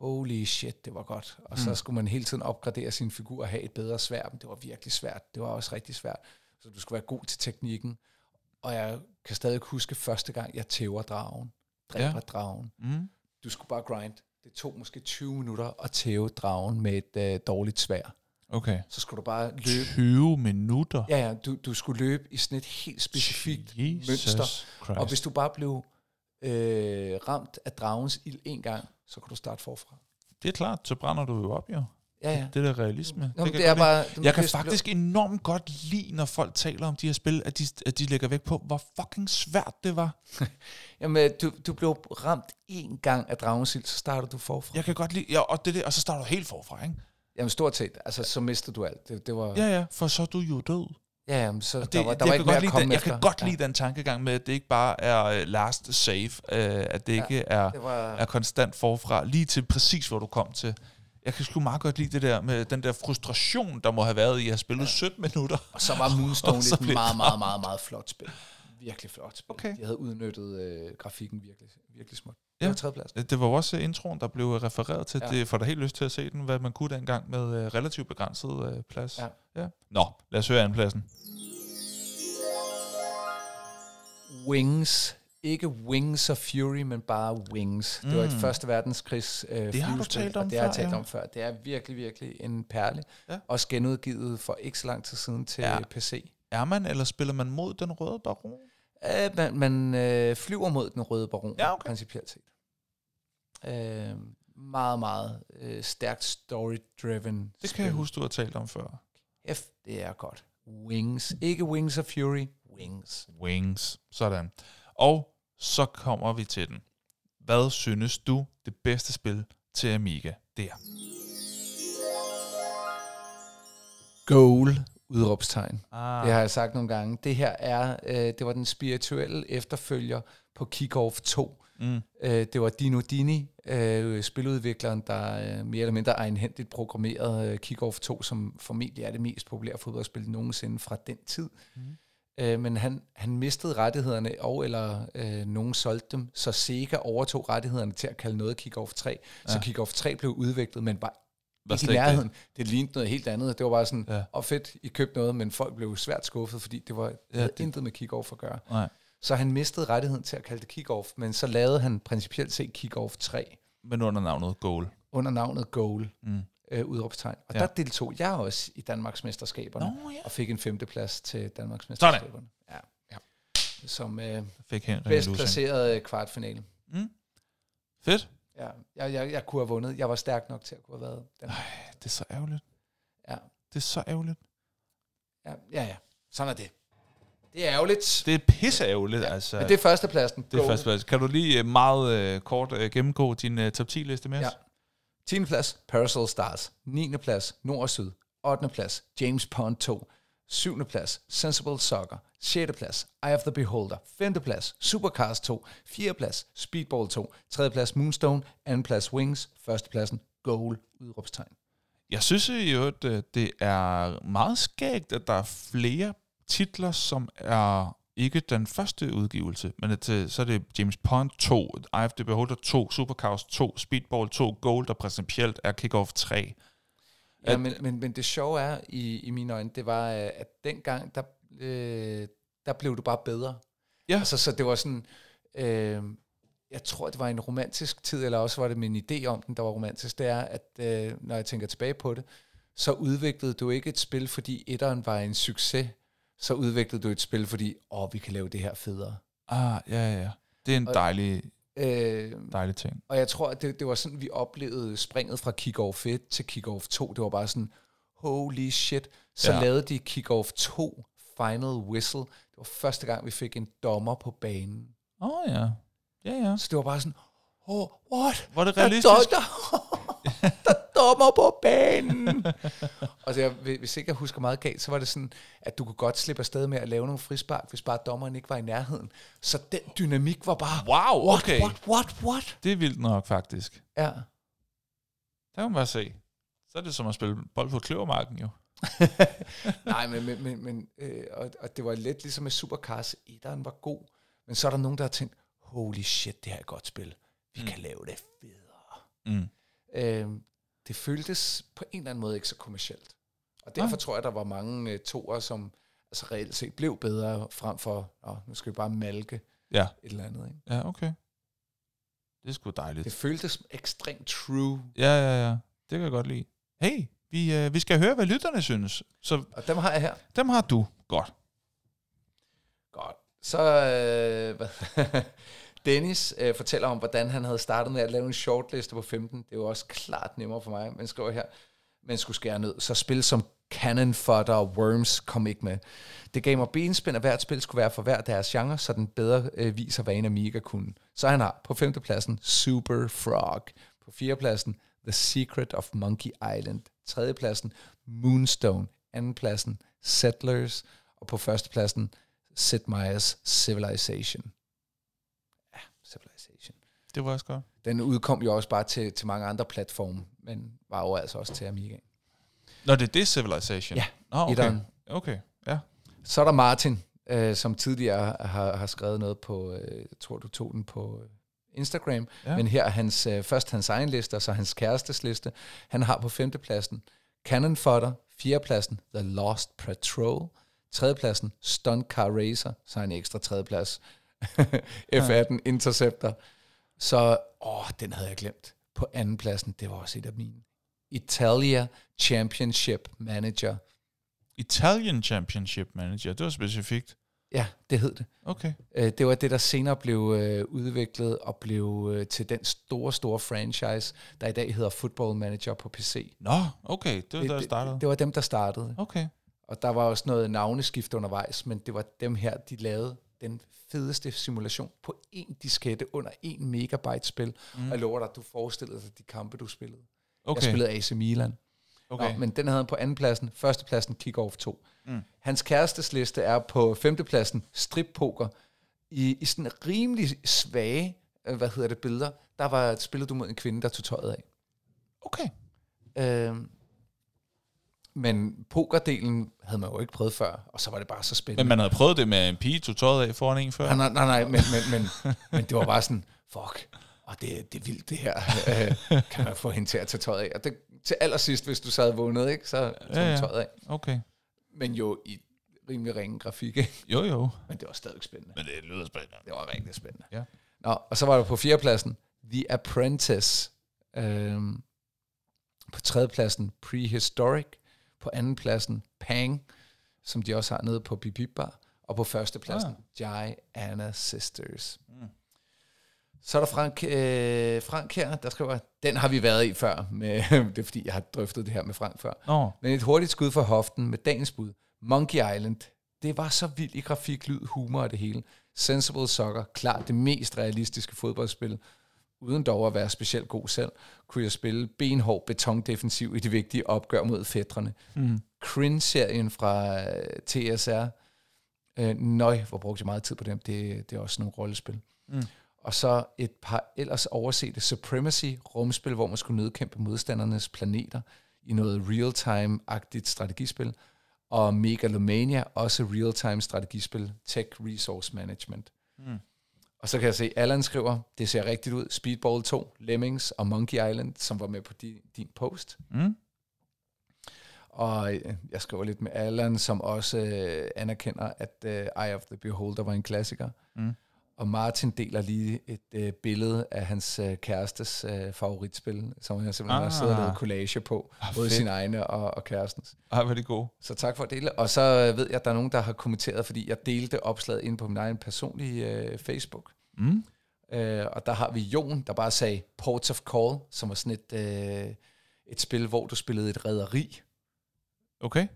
holy shit, det var godt. Og mm. så skulle man hele tiden opgradere sin figur og have et bedre svær, men det var virkelig svært. Det var også rigtig svært. Så du skulle være god til teknikken. Og jeg kan stadig huske første gang, jeg tæver dragen, dræber Ja. dragen Mm. du skulle bare grind. Det tog måske 20 minutter at tæve dragen med et øh, dårligt svær. Okay. Så skulle du bare løbe. 20 minutter. Ja, ja, du, du skulle løbe i sådan et helt specifikt mønster. Christ. Og hvis du bare blev øh, ramt af dragens ild en gang, så kunne du starte forfra. Det er klart, så brænder du jo op, jo. Ja, ja. Det der realisme. Nå, kan det, jeg er bare... Jeg kan faktisk enormt godt lide, når folk taler om de her spil, at de, at de lægger væk på, hvor fucking svært det var. Jamen, du, du blev ramt en gang af dragens ild, så starter du forfra. Jeg kan godt lide, ja, og, det, det, og så starter du helt forfra, ikke? Jamen stort set, altså så mistede du alt. Det, det var, Ja, ja, for så er du jo død. ja jamen, så Og der var, der jeg var kan ikke mere at komme den, Jeg efter. kan godt Ja, lide den tankegang med, at det ikke bare er uh, last save, uh, at det Ja, ikke er, det var, er konstant forfra, lige til præcis, hvor du kom til. Jeg kan sgu meget godt lide det der med den der frustration, der må have været i at have spillet 17 minutter. og så var Moonstone et blev- meget, meget, meget, meget flot spil. Virkelig flot spil. Okay. De havde udnyttet øh, grafikken virkelig, virkelig smukt. Ja. Det var. Det var også introen, der blev refereret til. Ja. Det får da helt lyst til at se den, hvad man kunne dengang med uh, relativt begrænset uh, plads. Ja. ja. Nå, lad os høre andenpladsen. Wings. Ikke Wings of Fury, men bare Wings. Det var et Mm. første verdenskrigs øh, Det har du talt om og det har jeg talt ja. om før. Det er virkelig, virkelig en perle. Ja. Også genudgivet for ikke så lang tid siden til Ja. PC. Er man, eller spiller man mod den røde baron? Uh, man man øh, flyver mod den røde baron, Ja, okay. principielt set. Uh, meget, meget øh, stærkt story-driven Det kan jeg huske, du har talt om før. F, det er godt. Wings. Ikke Wings of Fury. Wings. Wings. Sådan. Og så kommer vi til den. Hvad synes du det bedste spil til Amiga? Det er. Goal. Udråbstegn. Ah. Det har jeg sagt nogle gange. Det her er, øh, det var den spirituelle efterfølger på Kick-Off 2. Mm. Øh, det var Dino Dini, øh, spiludvikleren, der øh, mere eller mindre egenhændigt programmerede øh, Kick-Off 2, som formentlig er det mest populære fodboldspil nogensinde fra den tid. Mhm. Øh, men han, han mistede rettighederne, og eller øh, nogen solgte dem, så Sega overtog rettighederne til at kalde noget Kick-Off 3. Ja. Så. Kick-Off 3 blev udviklet, men var Var ikke i nærheden. Det. det lignede noget helt andet. Det var bare sådan, Ja. og fedt, I købte noget, men folk blev svært skuffet, fordi det var det Ja, det- intet med kick-off at gøre. Nej. Så han mistede rettigheden til at kalde det kick-off, men så lavede han principielt set kick-off 3 Men under navnet Goal. under navnet Goal, Mm. Øh, udråbstegn. Og Ja. der deltog jeg også i Danmarks mesterskaberne, Nå, ja. og fik en femteplads til Danmarks mesterskaberne. Ja, ja. Som øh, Fik Henrik bedst placeret øh, kvartfinale. Mm. Fedt. Ja, jeg, jeg, jeg kunne have vundet. Jeg var stærk nok til at kunne have været den. Det er så ærgerligt. Ja. Det er så ærgerligt. Ja, ja, ja. Sådan er det. Det er ærgerligt. Det er pisse ærgerligt, ja. altså. Men det er førstepladsen. det er Goal. først, plads. Kan du lige uh, meget uh, kort uh, gennemgå din uh, top 10 liste med os? Ja. 10. plads, Parasol Stars. 9. plads, Nord og Syd. 8. plads, James Pond 2. 7. plads, Sensible Soccer. 6. plads, Eye of the Beholder. 5. plads, Supercars 2. 4. plads, Speedball 2. 3. plads, Moonstone. 2. plads, Wings. 1. pladsen, Goal. Udråbstegn. Jeg synes i øvrigt, øh, det er meget skægt, at der er flere titler, som er ikke den første udgivelse, men øh, så er det James Pond 2, Eye of the Beholder 2, Supercars 2, Speedball 2, Gold, der principielt er Kickoff 3. Ja, At- men, men, men det sjove er, i, i mine øjne, det var, øh, at dengang, der, øh, der blev du bare bedre. Ja. Altså, så det var sådan, øh, jeg tror, det var en romantisk tid, eller også var det min idé om den, der var romantisk, det er, at øh, når jeg tænker tilbage på det, så udviklede du ikke et spil, fordi etteren var en succes, så udviklede du et spil, fordi, åh, vi kan lave det her federe. Ah, ja, ja, ja. Det er en Og- dejlig, Øh, dejlig ting. og jeg tror, at det, det var sådan, vi oplevede springet fra Kick-Off 1 til Kick-Off 2. Det var bare sådan, holy shit. Så Ja. lavede de Kick-Off 2 Final Whistle. Det var første gang, vi fik en dommer på banen. Åh oh, ja. Ja, ja. Så det var bare sådan, oh, what? Var det Der realistisk? der er dommer på banen. og så jeg, hvis ikke jeg husker meget galt, så var det sådan, at du kunne godt slippe afsted med at lave nogle frispark, hvis bare dommeren ikke var i nærheden. Så den dynamik var bare, Wow, what, okay. what, what, what? Det er vildt nok, faktisk. Ja. Der kan man bare se. Så er det som at spille bold på kløvermarken, jo. Nej, men, men, men, men øh, og, og det var lidt ligesom med Supercars. Etteren var god, men så er der nogen, der har tænkt, holy shit, det her er et godt spil. Vi mm. kan lave det federe. Mm. Øh, det føltes på en eller anden måde ikke så kommercielt. Og derfor Nej. tror jeg, der var mange øh, toer, som altså reelt set blev bedre, frem for, Åh, nu skal vi bare malke Ja. et eller andet. Ikke? Ja, okay. Det er sgu dejligt. Det føltes ekstremt true. Ja, ja, ja. Det kan jeg godt lide. Hey, vi, øh, vi skal høre, hvad lytterne synes. Så Og dem har jeg her. dem har du. Godt. Godt. Så øh, Dennis øh, fortæller om, hvordan han havde startet med at lave en shortliste på 15. Det var også klart nemmere for mig, men skriver her, men skulle skære ned. Så spil som Cannon Fodder og Worms kom ikke med. Det gav mig benspænd, at hvert spil skulle være for hver deres genre, så den bedre øh, viser, hvad en Amiga kunne. Så han har på femtepladsen Super Frog. På fjerdepladsen The Secret of Monkey Island. Tredjepladsen, Moonstone. Andenpladsen, Settlers. Og på førstepladsen, Sid Meier's Civilization. Ja. Det var også godt. Den udkom jo også bare til, til mange andre platforme, men var jo altså også til Amiga. Nå, det er det Civilization? Ja, Nå, okay. etteren. Okay, ja. Så er der Martin, øh, som tidligere har, har skrevet noget på, øh, jeg tror du tog den på øh, Instagram, Ja. ja. men her er hans, øh, først hans egen liste, og så hans kærestes liste. Han har på femtepladsen Cannon Fodder, fjerdepladsen The Lost Patrol, tredjepladsen Stunt Car Racer, så en ekstra tredjeplads, F-18 Interceptor. Så, åh, den havde jeg glemt. På andenpladsen, det var også et af mine. Italia Championship Manager. Italian Championship Manager, det var specifikt. Ja, det hed det. Okay. Øh, Det var det, der senere blev øh, udviklet og blev øh, til den store, store franchise, der i dag hedder Football Manager på PC. Nå, okay, det var der, jeg startede. det, det var dem, der startede. Okay. Og der var også noget navneskift undervejs, men det var dem her, de lavede den fedeste simulation på en diskette under en megabyte spil. Mm. Og jeg lover dig, at du forestillede dig de kampe, du spillede. Okay. Jeg spillede AC Milan. okay. Nå, men den havde han på andenpladsen. Førstepladsen Kick-Off 2. Mm. Hans kærestes liste er på femtepladsen Strip-poker. I, I sådan rimelig svage, øh, hvad hedder det, billeder, der var spillet du mod en kvinde, der tog tøjet af. okay. Øhm, men pokerdelen havde man jo ikke prøvet før, og så var det bare så spændende. Men man havde prøvet det med en pige, tog tøjet af foran en før? Nej, nej, nej, nej men, men, men, men det var bare sådan, fuck, og det, det er vildt det her. Øh, kan man få hende til at tage tøjet af? Og det, til allersidst, hvis du havde vundet, ikke, så tog ja. ja. tøjet af. Okay. Men jo i rimelig ringe grafik, ikke? Jo, jo. Men det var stadig spændende. Men det lyder spændende. Det var rigtig spændende. Ja. Nå, og så var der på fjerdepladsen The Apprentice. Øhm, på tredjepladsen Prehistoric. På andenpladsen Pang, som de også har nede på Bip Bip Bar. Og på førstepladsen ah. Gianna Sisters. Mm. Så er der Frank, øh, Frank her, der skriver, den har vi været i før. Med, det er fordi, jeg har drøftet det her med Frank før. Nå, Men et hurtigt skud for hoften med dagens bud. Monkey Island. Det var så vildt i grafik, lyd, humor og det hele. Sensible Soccer, klart det mest realistiske fodboldspil. Uden dog at være specielt god selv, kunne jeg spille benhård betondefensiv i de vigtige opgør mod fætterne. Mm. Cringe-serien fra øh, TSR. Øh, nøj, hvor brugte jeg meget tid på dem. Det, det er også nogle rollespil. Mm. Og så et par ellers oversete Supremacy rumspil, hvor man skulle nedkæmpe modstandernes planeter i noget real-time-agtigt strategispil. Og Megalomania, også real-time strategispil, Tech Resource Management. Mm. Og så kan jeg se, Allan skriver, det ser rigtigt ud, Speedball 2, Lemmings og Monkey Island, som var med på din, din post. Mm. Og øh, jeg skriver lidt med Allan, som også øh, anerkender, at øh, Eye of the Beholder var en klassiker. Mm. Og Martin deler lige et øh, billede af hans øh, kærestes øh, favoritspil, som han simpelthen ah. har siddet og lavet collage på, Ah, både fedt. sin egne og, og kærestens. Ej, hvor er det god. Så tak for at dele. Og så øh, ved jeg, at der er nogen, der har kommenteret, fordi jeg delte opslaget ind på min egen personlige øh, Facebook. Mm. Øh, og der har vi Jon, der bare sagde Ports of Call, som var sådan et, øh, et spil, hvor du spillede et rederi. Okay,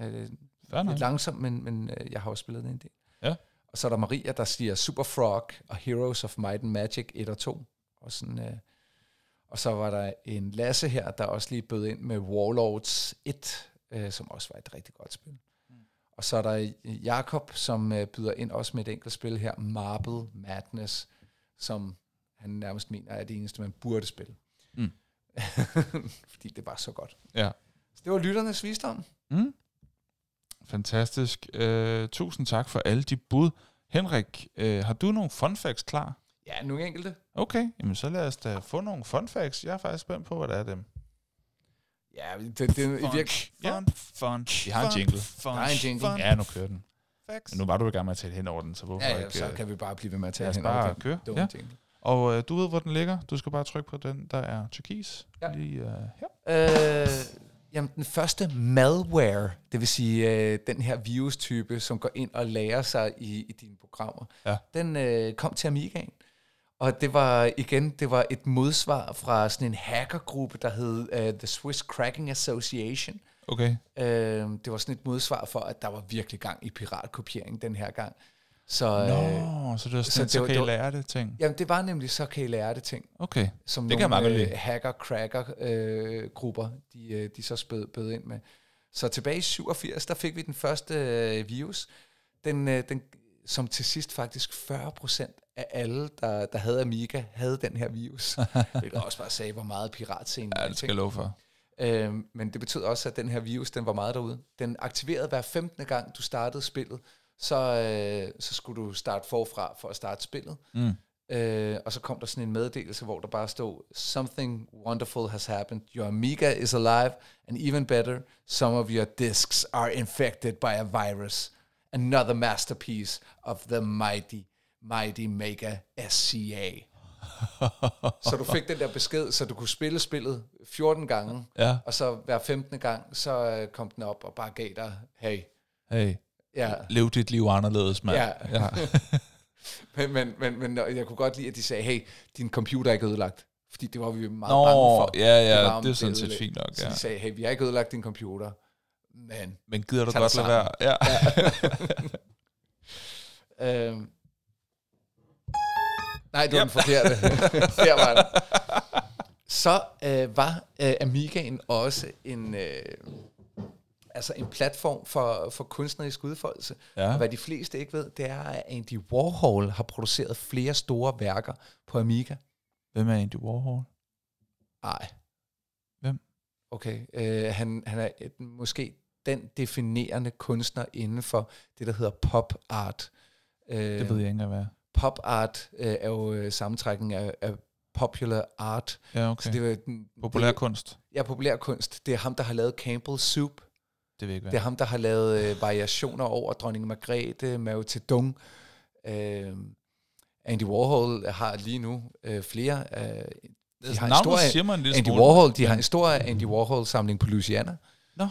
Øh, fair nok. lidt langsomt, men, men øh, jeg har også spillet det en del. Ja. Og så er der Maria, der siger Super Frog og Heroes of Might and Magic 1 og 2. Og, sådan, øh, og så var der en Lasse her, der også lige bød ind med Warlords 1, øh, som også var et rigtig godt spil. Mm. Og så er der Jakob, som øh, byder ind også med et enkelt spil her, Marble Madness, som han nærmest mener er det eneste, man burde spille. Mm. Fordi det var så godt. Ja. Så det var lytternes visdom. Mm. Fantastisk. Uh, tusind tak for alle de bud. Henrik, uh, har du nogle fun facts klar? Ja, nogle enkelte. Okay, jamen så lad os da få nogle fun facts. Jeg er faktisk spændt på, hvad der er dem. Ja, det, det, det i virke, Ja. Fun, fun, Vi har en fun, jingle. Fun, Der er en jingle. Fun, Ja, nu kører den. facts. Men nu var du i gang med at tale hen over den, så hvorfor ja, ja, ikke... så øh, kan vi bare blive ved med at tale os hen over bare det. køre. Ja. jingle. Og øh, du ved, hvor den ligger. Du skal bare trykke på den, der er turkis. Ja. Lige øh, her. Øh, jamen, den første malware, det vil sige øh, den her virustype, som går ind og lærer sig i, i dine programmer, Ja. den øh, kom til Amigaen. Og det var igen, det var et modsvar fra sådan en hackergruppe, der hed uh, The Swiss Cracking Association. Okay. Øh, det var sådan et modsvar for, at der var virkelig gang i piratkopiering den her gang. Så, øh, Nå, så det var så sådan, det så, kan det I lære det ting. jamen, det var nemlig, så kan I lære det ting. Okay. som Det kan jeg nogle meget godt øh, hacker-cracker-grupper, de, øh, de så spød, bød ind med. Så tilbage i 87, der fik vi den første øh, virus, den, øh, den, som til sidst faktisk 40% af alle, der, der havde Amiga, havde den her virus. Hvilket også bare sagde, hvor meget piratscenen Ja, det skal jeg love for. Øhm, men det betød også, at den her virus, den var meget derude. Den aktiverede hver 15. gang, du startede spillet. Så, øh, så skulle du starte forfra for at starte spillet. Mm. Øh, og så kom der sådan en meddelelse, hvor der bare stod, Something wonderful has happened. Your Amiga is alive. And even better, some of your disks are infected by a virus. Another masterpiece of the mighty, mighty Mega SCA. så du fik den der besked, så du kunne spille spillet 14 gange, Ja. og så hver 15. gang, så øh, kom den op og bare gav dig, hey, Hey, ja, lev dit liv anderledes, mand. Ja. ja. men, men, men, men jeg kunne godt lide, at de sagde, hey, din computer er ikke ødelagt. Fordi det var vi meget Nå, bange for. ja, ja, Det det er sådan set fint nok, Så ja. de sagde, hey, vi har ikke ødelagt din computer, men... Men gider du godt lade være? Ja. Øhm. Nej, det var den forkerte. Der var den. Så øh, var øh, Amigaen også en, øh, altså en platform for, for kunstnerisk udfoldelse. Ja. Og hvad de fleste ikke ved, det er, at Andy Warhol har produceret flere store værker på Amiga. Hvem er Andy Warhol? Nej. Hvem? Okay. Øh, han, han er et, måske den definerende kunstner inden for det, der hedder pop art. Øh, Det ved jeg ikke engang, hvad. Pop art øh, er jo øh, sammentrækning af, af popular art. Ja, Okay. Så det var Populær det, kunst. Ja, populær kunst. Det er ham, der har lavet Campbell's Soup. Det jeg ikke, Det hvad er ham, der har lavet øh, variationer over dronning Margrethe, Mao Zedong. Øh, Andy Warhol har lige nu øh, flere... Øh, de Altså, har en stor, siger en Andy smule. Warhol, de har en stor Andy Warhol-samling på Louisiana. Nå.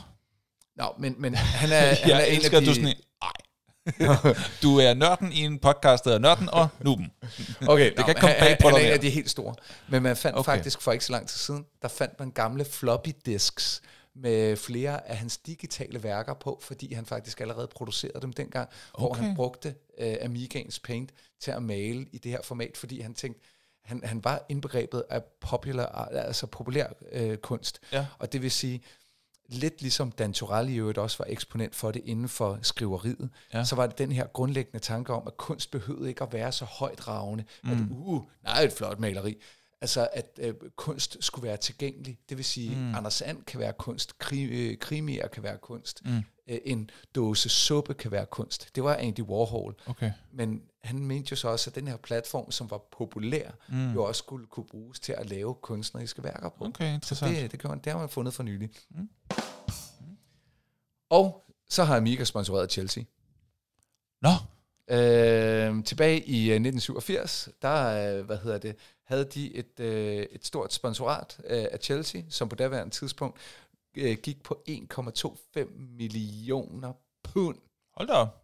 Nå, men, men han er, han er en elsker, af de... du er sådan en, Ej. du er nørden i en podcast, der hedder Nørden og Nuben. Okay, Det nå, kan komme bag på han dig er en der. af de helt store. Men man fandt okay. faktisk for ikke så lang tid siden, der fandt man gamle floppy disks med flere af hans digitale værker på, fordi han faktisk allerede producerede dem dengang, okay. hvor han brugte øh, Amigaens Paint til at male i det her format, fordi han tænkte, han, han var indbegrebet af popular, altså populær øh, kunst. Ja. Og det vil sige, lidt ligesom Dan Turell i øvrigt også var eksponent for det inden for skriveriet, Ja. så var det den her grundlæggende tanke om, at kunst behøvede ikke at være så højt ravende, mm. at uh, nej, et flot maleri. Altså, at øh, kunst skulle være tilgængelig. Det vil sige, mm. Anders And kan være kunst, kri, øh, krimier kan være kunst, mm. øh, en dåse suppe kan være kunst. Det var Andy Warhol. Okay. Men han mente jo så også, at den her platform, som var populær, mm. jo også skulle kunne bruges til at lave kunstneriske værker på. Okay, interessant. Det, det, kan man, det har man fundet for nylig. Mm. Og så har Amiga sponsoreret Chelsea. Nå, Øh, tilbage i øh, 1987, der øh, hvad hedder det, havde de et, øh, et stort sponsorat øh, af Chelsea, som på daværende tidspunkt øh, gik på 1,25 millioner pund. hold da op.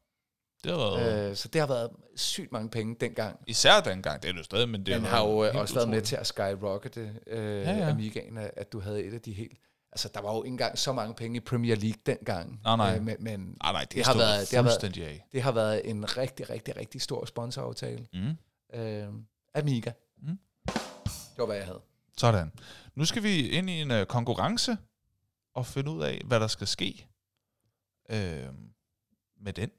Det har været... Øh, så det har været sygt mange penge dengang. Især dengang, det er det stadig, men det Den har jo øh, også været med utroligt. til at skyrockete øh, Ja, ja. Amigaen, at du havde et af de helt... Altså, der var jo ikke engang så mange penge i Premier League dengang. Nej, nej. Øh, men men Nej, nej, det, det har været- det har været- af. det har været en rigtig, rigtig, rigtig stor sponsoraftale. Mm. Øh, Amiga. Det var, hvad jeg havde. Sådan. Nu skal vi ind i en uh, konkurrence og finde ud af, hvad der skal ske øh, med den.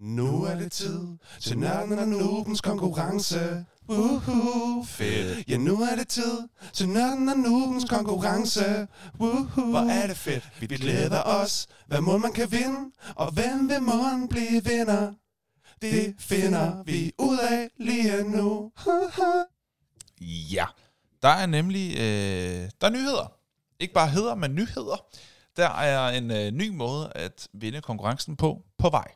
Nu er det tid til nørden og nubens konkurrence. Woohoo, fedt. Ja, nu er det tid til nørden og nubens konkurrence. Woohoo, hvor er det fedt. Vi glæder os. Hvad må man kan vinde? Og hvem vil måden blive vinder? Det finder vi ud af lige nu. Ja, der er nemlig øh, der er nyheder. Ikke bare heder, men nyheder. Der er en øh, ny måde at vinde konkurrencen på på vej.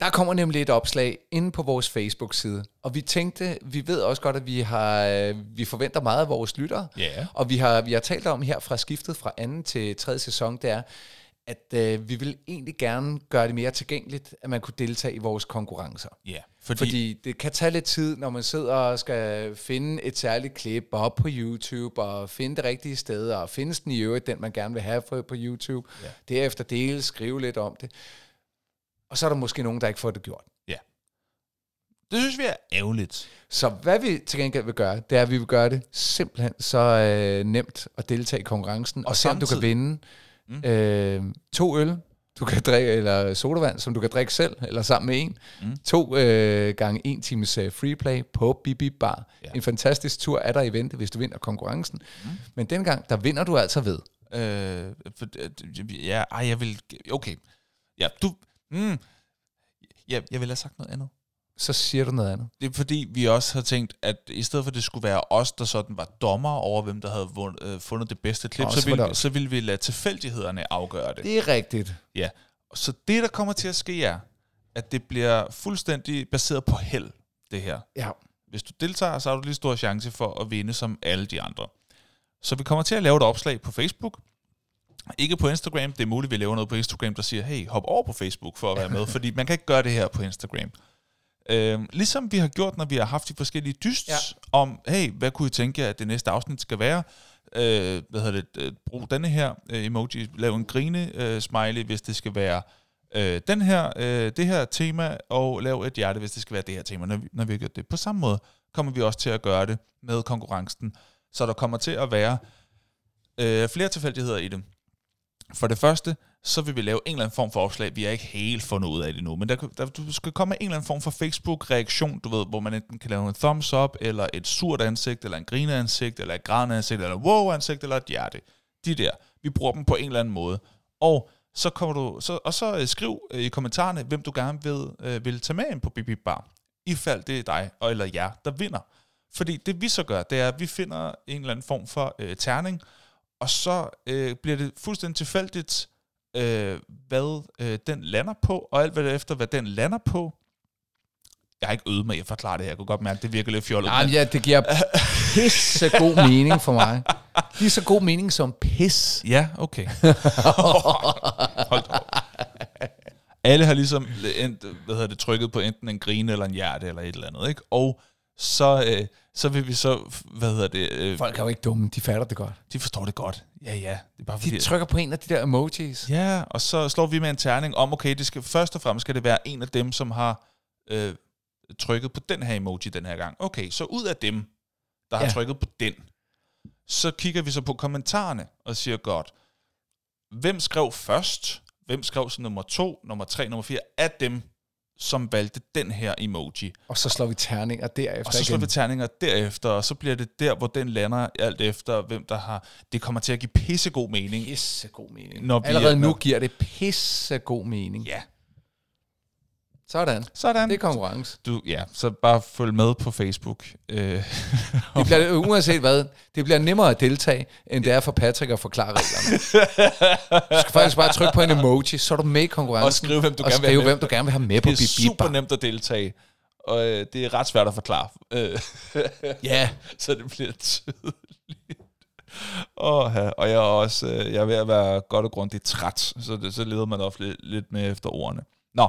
Der kommer nemlig et opslag inde på vores Facebook-side, og vi tænkte, vi ved også godt, at vi har, øh, vi forventer meget af vores lyttere, Ja. og vi har, vi har talt om her fra skiftet fra anden til tredje sæson, det er, at øh, vi vil egentlig gerne gøre det mere tilgængeligt, at man kunne deltage i vores konkurrencer. Ja, fordi, Fordi, Fordi det kan tage lidt tid, når man sidder og skal finde et særligt klip op på YouTube, og finde det rigtige sted, og findes den i øvrigt, den man gerne vil have på, på YouTube. Ja. Derefter dele, skrive lidt om det. Og så er der måske nogen, der ikke får det gjort. Det synes vi er ærgerligt. Så hvad vi til gengæld vil gøre, det er, at vi vil gøre det simpelthen så øh, nemt at deltage i konkurrencen, og, Og se om du kan vinde mm. øh, to øl, du kan drikke, eller sodavand, som du kan drikke selv, eller sammen med en. Mm. To øh, gange en times øh, freeplay på Bibi Bar. Ja. En fantastisk tur er der i vente, hvis du vinder konkurrencen. Mm. Men dengang, der vinder du altså ved. Øh, for, øh, ja, ej, jeg vil... Okay. Ja, du... Mm, ja, jeg ville have sagt noget andet. Så siger du noget andet. Det er fordi, vi også har tænkt, at i stedet for, at det skulle være os, der sådan var dommer over, hvem der havde vundet, øh, fundet det bedste klip, Også så var ville, også. så ville vi lade tilfældighederne afgøre det. Det er rigtigt. Ja. Så det, der kommer til at ske, er, at det bliver fuldstændig baseret på held, det her. Ja. Hvis du deltager, så har du lige stor chance for at vinde som alle de andre. Så vi kommer til at lave et opslag på Facebook. Ikke på Instagram. Det er muligt, at vi laver noget på Instagram, der siger, hey, hop over på Facebook for at være med, fordi man kan ikke gøre det her på Instagram. Øhm, ligesom vi har gjort, når vi har haft de forskellige dysts ja. Om, hey, hvad kunne I tænke at det næste afsnit skal være? Øh, hvad hedder det? Øh, brug denne her øh, emoji. Lav en grine øh, hvis det skal være øh, den her, øh, det her tema, og lav et hjerte, hvis det skal være det her tema, når vi, når vi har gjort det. På samme måde kommer vi også til at gøre det med konkurrencen, så der kommer til at være øh, flere tilfældigheder i det. For det første, så vil vi lave en eller anden form for opslag. Vi har ikke helt fundet ud af det nu, men der, der, du skal komme med en eller anden form for Facebook-reaktion, du ved, hvor man enten kan lave en thumbs up, eller et surt ansigt, eller en grineansigt, eller et grædende ansigt, eller wow-ansigt, eller et hjerte. De der. Vi bruger dem på en eller anden måde. Og så kommer du, så, og så øh, skriv øh, i kommentarerne, hvem du gerne vil, øh, vil tage med ind på Bibi Bar. I fald det er dig, og eller jer, der vinder. Fordi det vi så gør, det er, at vi finder en eller anden form for øh, terning, og så øh, bliver det fuldstændig tilfældigt, øh, hvad øh, den lander på, og alt hvad efter, hvad den lander på. Jeg har ikke øvet mig at forklare det her. Jeg kunne godt mærke, at det virker lidt fjollet. Nej, ja, det giver pisse god mening for mig. Lige så god mening som pis. Ja, okay. Hold op. Alle har ligesom hvad hedder det, trykket på enten en grine eller en hjerte eller et eller andet, ikke? Og så, øh, så vil vi så, hvad hedder det, øh, Folk er jo ikke dumme, de fatter det godt. de forstår det godt. Ja, ja. Det er bare fordi, De trykker på en af de der emojis. Ja, og så slår vi med en terning om, okay, det skal, først og fremmest skal det være en af dem, som har øh, trykket på den her emoji den her gang. Okay, så ud af dem, der har Ja. trykket på den, så kigger vi så på kommentarerne og siger godt, hvem skrev først, hvem skrev så nummer to, nummer tre, nummer fire, af dem, som valgte den her emoji. Og så slår vi terninger derefter Og så slår igen. vi terninger derefter, og så bliver det der, hvor den lander, alt efter hvem der har... Det kommer til at give pissegod mening. Pisse god mening. Når vi Allerede er- nu giver det pisse god mening. Ja, Sådan. sådan. Det er konkurrence. Du, ja, så bare følg med på Facebook. Øh, Det bliver, uanset hvad, det bliver nemmere at deltage, end det er for Patrick at forklare reglerne. Du skal faktisk bare trykke på en emoji, så er du med i konkurrencen. Og skrive, hvem du og gerne vil skrive, have med. hvem du gerne vil have med på det er super nemt at deltage, og øh, det er ret svært at forklare. Øh, Ja, så det bliver tydeligt. Oh, ja. Og jeg er også øh, jeg er ved at være godt og grundigt træt, så, det, så leder man ofte lidt, lidt med efter ordene. Nå,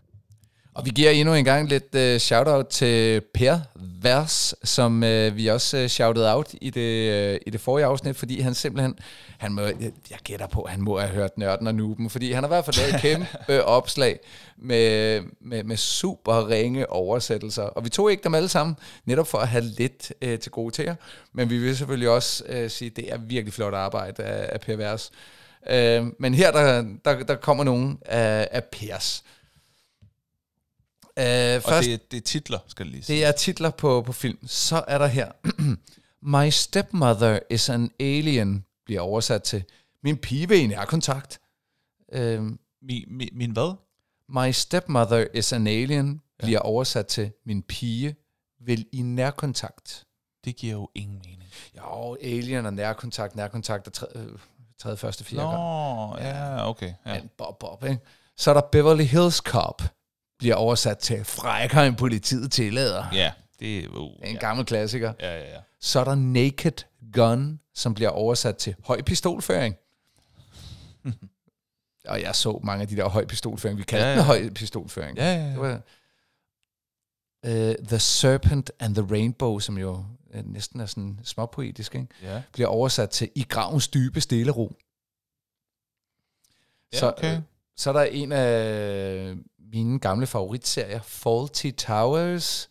Og vi giver endnu en gang lidt uh, shout-out til Per Vers, som uh, vi også uh, shoutede out i det, uh, i det forrige afsnit, fordi han simpelthen, han må, jeg, jeg gætter på, han må have hørt Nørden og Nuben, fordi han har i hvert fald lavet et kæmpe opslag med, med, med super ringe oversættelser. Og vi tog ikke dem alle sammen, netop for at have lidt uh, til gode til jer. Men vi vil selvfølgelig også uh, sige, at det er virkelig flot arbejde af, af Per Vers. Uh, men her der, der, der kommer nogen af, af Pers. Og først, det, er- det er titler, skal det lige sige. det er titler på, på film. Så er der her. My stepmother is an alien, bliver oversat til. Min pige vil i nærkontakt. Uh, Min, min, min hvad? My stepmother is an alien, bliver oversat til. Min pige vil i nærkontakt. Det giver jo ingen mening. Jo, alien og nærkontakt, nærkontakt er tredje, øh, tredje første, fjerde gang. Nå, ja, okay. Ja. Men Bob, Bob, ikke? Så er der Beverly Hills Cop, bliver oversat til. Frækker en politiet tillader. ja, Det er, uh, Det er en ja. gammel klassiker. Ja, ja, ja. Så er der Naked Gun, som bliver oversat til høj pistolføring. og jeg så mange af de der høj pistolføring. Vi kaldte Ja, ja, ja. høj pistolføring. Ja, ja, Det ja. var uh, The Serpent and the Rainbow, som jo uh, næsten er sådan småpoetisk, ikke? ja. bliver oversat til I gravens dybe stille ro. Ja, så, okay. øh, så er der en af mine gamle favoritserier, Faulty Towers,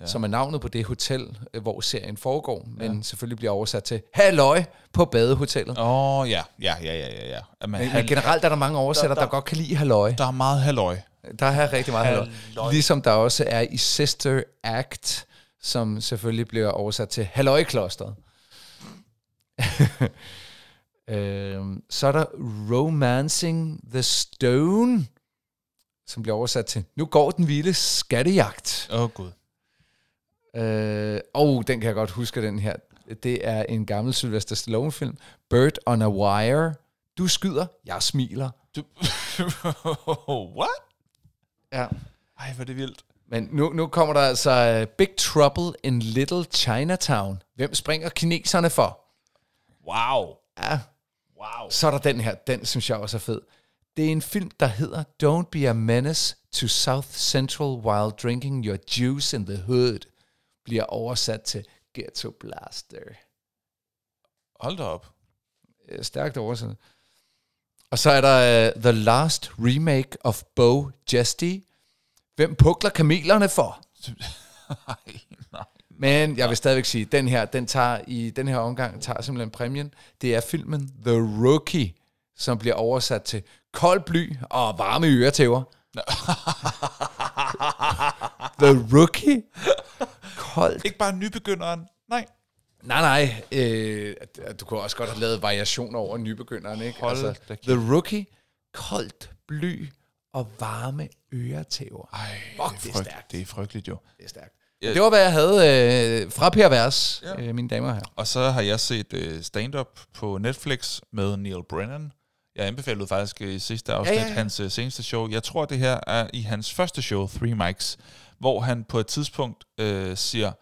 Ja. som er navnet på det hotel, øh, hvor serien foregår, men Ja. selvfølgelig bliver oversat til Halløj på badehotellet. Åh, oh, ja, ja, ja, ja, ja, Men, hal- men generelt er der mange oversættere, der, der, godt kan lide Halløj. der er meget halløj. Der er rigtig meget halløj. Halløj. Ligesom der også er i Sister Act, som selvfølgelig bliver oversat til Halløjklosteret. øhm, så er der Romancing the Stone, som bliver oversat til Nu går den vilde skattejagt. Åh, oh, gud. Øh, og den kan jeg godt huske, den her. Det er en gammel Sylvester Stallone-film. Bird on a Wire. Du skyder, jeg smiler. Du... What? Ja. Ej, hvor er det vildt. Men nu, nu kommer der altså uh, Big Trouble in Little Chinatown. Hvem springer kineserne for? Wow. Ja. Wow. Så er der den her, den synes jeg også er fed. Det er en film, der hedder Don't be a menace to South Central while drinking your juice in the hood. Bliver oversat til Ghetto Blaster. Hold da op. Øh, Stærkt oversat. Og så er der uh, The Last Remake of Bo Jesty. Hvem pukler kamelerne for? Ej, nej. Men jeg vil stadigvæk sige, at den her, den tager i den her omgang tager simpelthen præmien. Det er filmen The Rookie, som bliver oversat til kold bly og varme øretæver. The Rookie? Koldt? Ikke bare nybegynderen. Nej. Nej, nej. Øh, du kunne også godt have lavet variationer over nybegynderen, ikke? Altså, Hold da kæft. The Rookie, koldt bly og varme øretæver. Ej, Fuck, det er frygt- stærkt. Det er frygteligt jo. Det er stærkt. Ja. Det var, hvad jeg havde øh, fra Per Vers, ja. øh, mine damer og herrer. Og så har jeg set uh, stand-up på Netflix med Neil Brennan. Jeg anbefalede faktisk uh, i sidste afsnit ja, ja, hans uh, seneste show. Jeg tror, det her er i hans første show, Three Mics, hvor han på et tidspunkt uh, siger,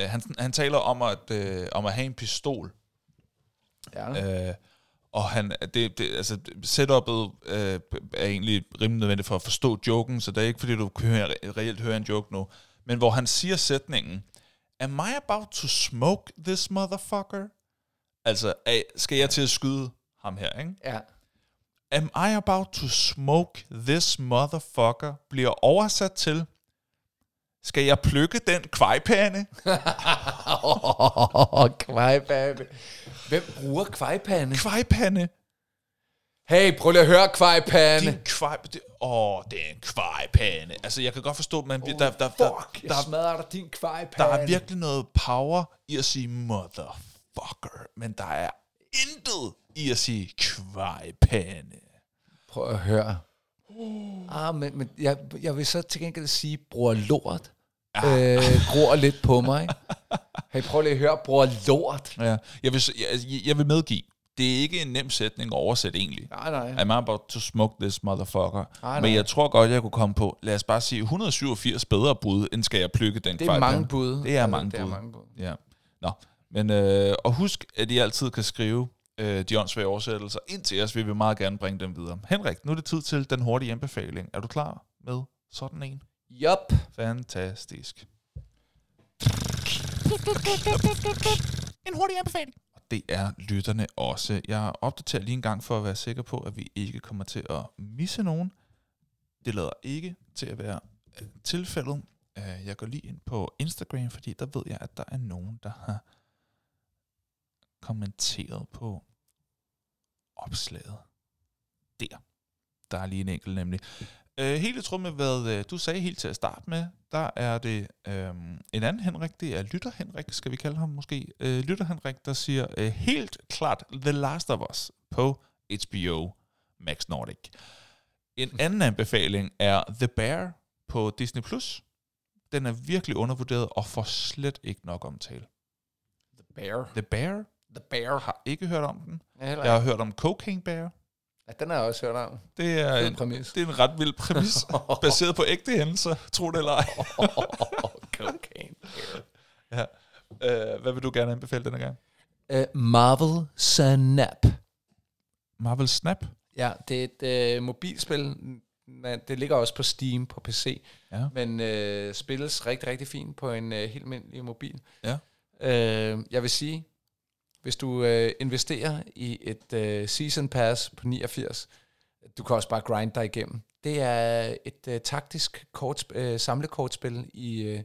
uh, han, han taler om at, uh, om at have en pistol. Ja. Øh, og han, det, det, altså, setupet øh, er egentlig rimelig nødvendigt for at forstå joken, så det er ikke fordi, du kan høre, reelt høre en joke nu. Men hvor han siger sætningen, Am I about to smoke this motherfucker? Altså, skal jeg til at skyde ham her, ikke? ja. Am I about to smoke this motherfucker? Bliver oversat til, skal jeg plukke den kvejpande? Kvejpande. Hvem bruger kvejpande? Kvejpande? Hey, prøv lige at høre kvejpande. Din kvej... Det, åh, det er en kvejpande. Altså, jeg kan godt forstå, men oh, der, der, Fuck, der, jeg der, smadrer dig din kvejpande. der er virkelig noget power i at sige motherfucker, men der er intet i at sige kvejpande. Prøv at høre. Ah, men, men jeg, jeg vil så til gengæld sige, bror lort. Øh, gror lidt på mig. Hey, prøv lige at høre, bror lort. Ja, jeg, vil, jeg, jeg vil medgive, det er ikke en nem sætning at oversætte egentlig. Nej, nej. I'm about to smoke this motherfucker. Nej, Men nej. jeg tror godt, jeg kunne komme på, lad os bare sige, 187 bedre bud, end skal jeg plukke den Det er mange bud. Det er mange det er bud. mange bud. Ja. Nå, men øh, og husk, at I altid kan skrive øh, de åndssvage oversættelser ind til os. Vi vil meget gerne bringe dem videre. Henrik, nu er det tid til den hurtige anbefaling. Er du klar med sådan en? Yup. Fantastisk. En hurtig anbefaling. Og det er lytterne også. Jeg opdaterer lige en gang for at være sikker på, at vi ikke kommer til at misse nogen. Det lader ikke til at være øh, tilfældet. Øh, Jeg går lige ind på Instagram, fordi der ved jeg, at der er nogen, der har kommenteret på opslaget. Der. Der er lige en enkelt nemlig. Øh, helt i tråd med, hvad øh, du sagde helt til at starte med, der er det øh, en anden Henrik, det er Lytter Henrik, skal vi kalde ham måske. Øh, Lytter Henrik, der siger øh, helt klart The Last of Us på HBO Max Nordic. En anden anbefaling er The Bear på Disney+. Plus. Den er virkelig undervurderet og får slet ikke nok omtale. The Bear. The Bear The Bear. har ikke hørt om den. Ja, heller Jeg har hørt om Cocaine Bear. ja, den har jeg også hørt om. Det er, en, præmis. det er en ret vild præmis, baseret på ægte hændelser, tro det eller ej. Cocaine. Ja. Uh, hvad vil du gerne anbefale denne gang? Uh, Marvel Snap. Marvel Snap? Ja, det er et uh, mobilspil. Men det ligger også på Steam på PC. Ja. Men uh, spilles rigtig, rigtig fint på en uh, helt almindelig mobil. Ja. Uh, jeg vil sige, hvis du øh, investerer i et øh, Season Pass på 89, du kan også bare grind dig igennem. Det er et øh, taktisk kort, øh, samlekortspil i, øh,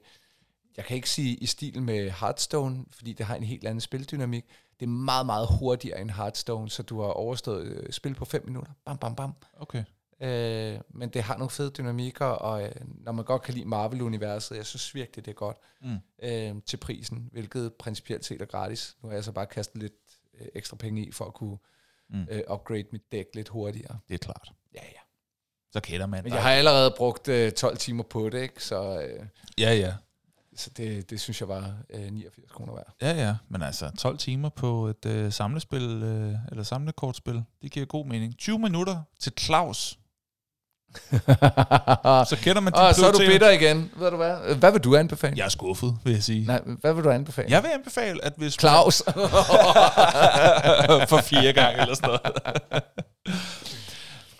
jeg kan ikke sige i stil med Hearthstone, fordi det har en helt anden spildynamik. Det er meget, meget hurtigere end Hearthstone, så du har overstået øh, spil på 5 minutter. Bam, bam, bam. Okay. Øh, men det har nogle fede dynamikker, og øh, når man godt kan lide Marvel-universet, jeg synes virkelig, det er godt Mm. øh, til prisen, hvilket principielt set er gratis. Nu har jeg så bare kastet lidt øh, ekstra penge i, for at kunne Mm. øh, upgrade mit dæk lidt hurtigere. Det er klart. Ja, ja. Så kender man Men jeg har allerede brugt øh, 12 timer på det, ikke? Så, øh, Ja, ja. så det, det synes jeg var øh, 89 kroner værd. Ja, ja. Men altså, 12 timer på et øh, samlespil, øh, eller samlekortspil, det giver god mening. 20 minutter til Claus. Så kender man de Og så er du bitter igen. Ved du hvad? Hvad vil du anbefale? Jeg er skuffet, vil jeg sige. Nej, hvad vil du anbefale? Jeg vil anbefale, at hvis... Claus. for fire gange eller sådan noget.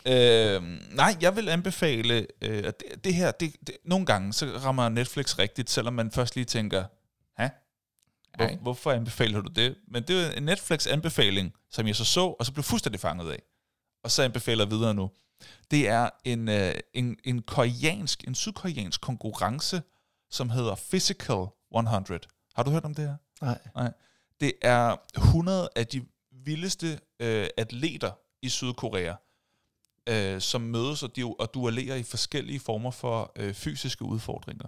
øh, nej, jeg vil anbefale, øh, at det, det her, det, det, nogle gange så rammer Netflix rigtigt, selvom man først lige tænker, hæ? Hvor, Nej. hvorfor anbefaler du det? Men det er en Netflix-anbefaling, som jeg så så, og så blev fuldstændig fanget af. Og så anbefaler jeg videre nu. Det er en, øh, en, en koreansk, en sydkoreansk konkurrence, som hedder Physical 100. Har du hørt om det her? Nej. Det er 100 af de vildeste øh, atleter i Sydkorea, øh, som mødes og, de, og duellerer i forskellige former for øh, fysiske udfordringer.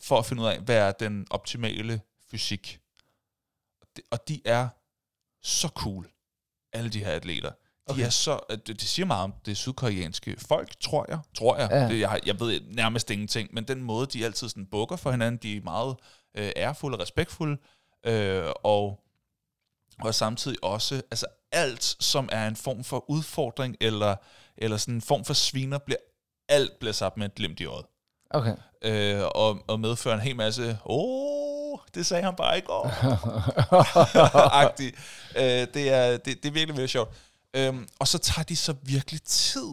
For at finde ud af, hvad er den optimale fysik. Det- Og de er så cool, alle de her atleter. De Okay. er så, at det, det siger meget om det sydkoreanske folk, tror jeg. Tror jeg. Ja. Det, jeg, jeg ved nærmest ingenting, men den måde, de altid sådan bukker for hinanden, de er meget øh, ærefulde og respektfulde, øh, og, og samtidig også, altså alt, som er en form for udfordring, eller, eller sådan en form for sviner, bliver alt bliver sat med et glimt i øjet. Okay. Øh, og, og medfører en hel masse, åh, det sagde han bare i går. Øh, det, er, det, det er virkelig, virkelig sjovt. Øhm, og så tager de så virkelig tid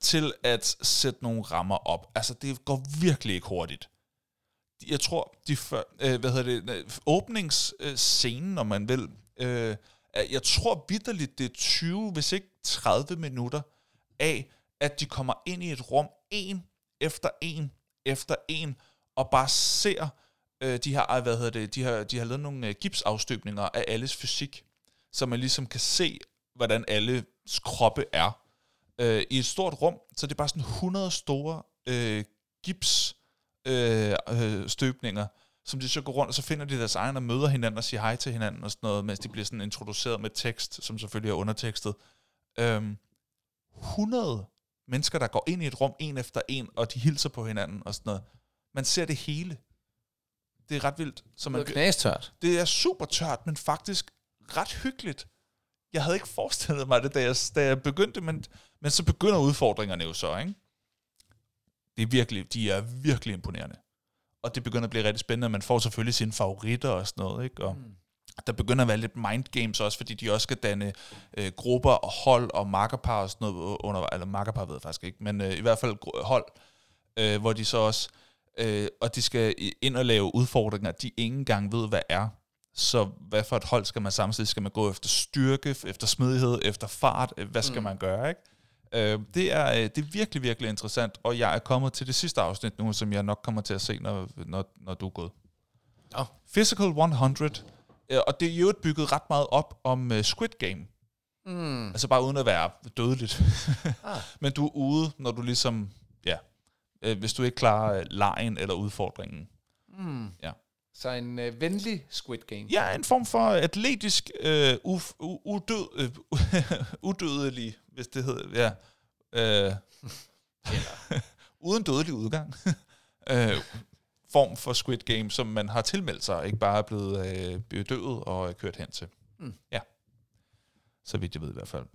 til at sætte nogle rammer op. Altså, det går virkelig ikke hurtigt. Jeg tror, de før, øh, hvad hedder det, øh, åbningsscenen, øh, når man vil, øh, jeg tror vidderligt, det er 20, hvis ikke 30 minutter af, at de kommer ind i et rum, en efter en efter en, og bare ser øh, de har, hvad hedder det, de har, de har lavet nogle øh, gipsafstøbninger af alles fysik, så man ligesom kan se, hvordan alles kroppe er. Øh, I et stort rum, så det er bare sådan 100 store øh, gips øh, øh, støbninger, som de så går rundt, og så finder de deres egen og møder hinanden og siger hej til hinanden og sådan noget, mens de bliver sådan introduceret med tekst, som selvfølgelig er undertekstet. Øhm, 100 mennesker, der går ind i et rum en efter en, og de hilser på hinanden og sådan noget. Man ser det hele. Det er ret vildt. Så man, Det er knæstørt. det er super tørt, men faktisk ret hyggeligt. Jeg havde ikke forestillet mig det, da jeg, da jeg begyndte, men, men så begynder udfordringerne jo så, ikke? Det er virkelig, de er virkelig imponerende. Og det begynder at blive rigtig spændende, man får selvfølgelig sine favoritter og sådan noget, ikke? Og Mm. der begynder at være lidt mind games også, fordi de også skal danne øh, grupper og hold og makkerpar og sådan noget under, eller makkerpar ved jeg faktisk ikke, men øh, i hvert fald hold, øh, hvor de så også, øh, og de skal ind og lave udfordringer, de ikke engang ved, hvad er. Så hvad for et hold skal man samtidig? Skal man gå efter styrke, efter smidighed, efter fart? Øh, Hvad skal Mm. man gøre, ikke? Øh, det, er, øh, det er virkelig, virkelig interessant, og jeg er kommet til det sidste afsnit nu, som jeg nok kommer til at se, når, når, når du er gået. Nå. Physical 100, øh, og det er jo bygget ret meget op om uh, Squid Game. Mm. Altså bare uden at være dødeligt. Ah. Men du er ude, når du ligesom, ja, øh, hvis du ikke klarer lejen eller udfordringen. Mm. Ja. Så en øh, venlig Squid Game. Ja, en form for atletisk, øh, uf, u, udød, øh, udødelig, hvis det hedder, ja. Øh, uden dødelig udgang. øh, form for Squid Game, som man har tilmeldt sig, ikke bare er blevet øh, bedøvet og kørt hen til. Mm. Ja. Så vidt jeg ved i hvert fald.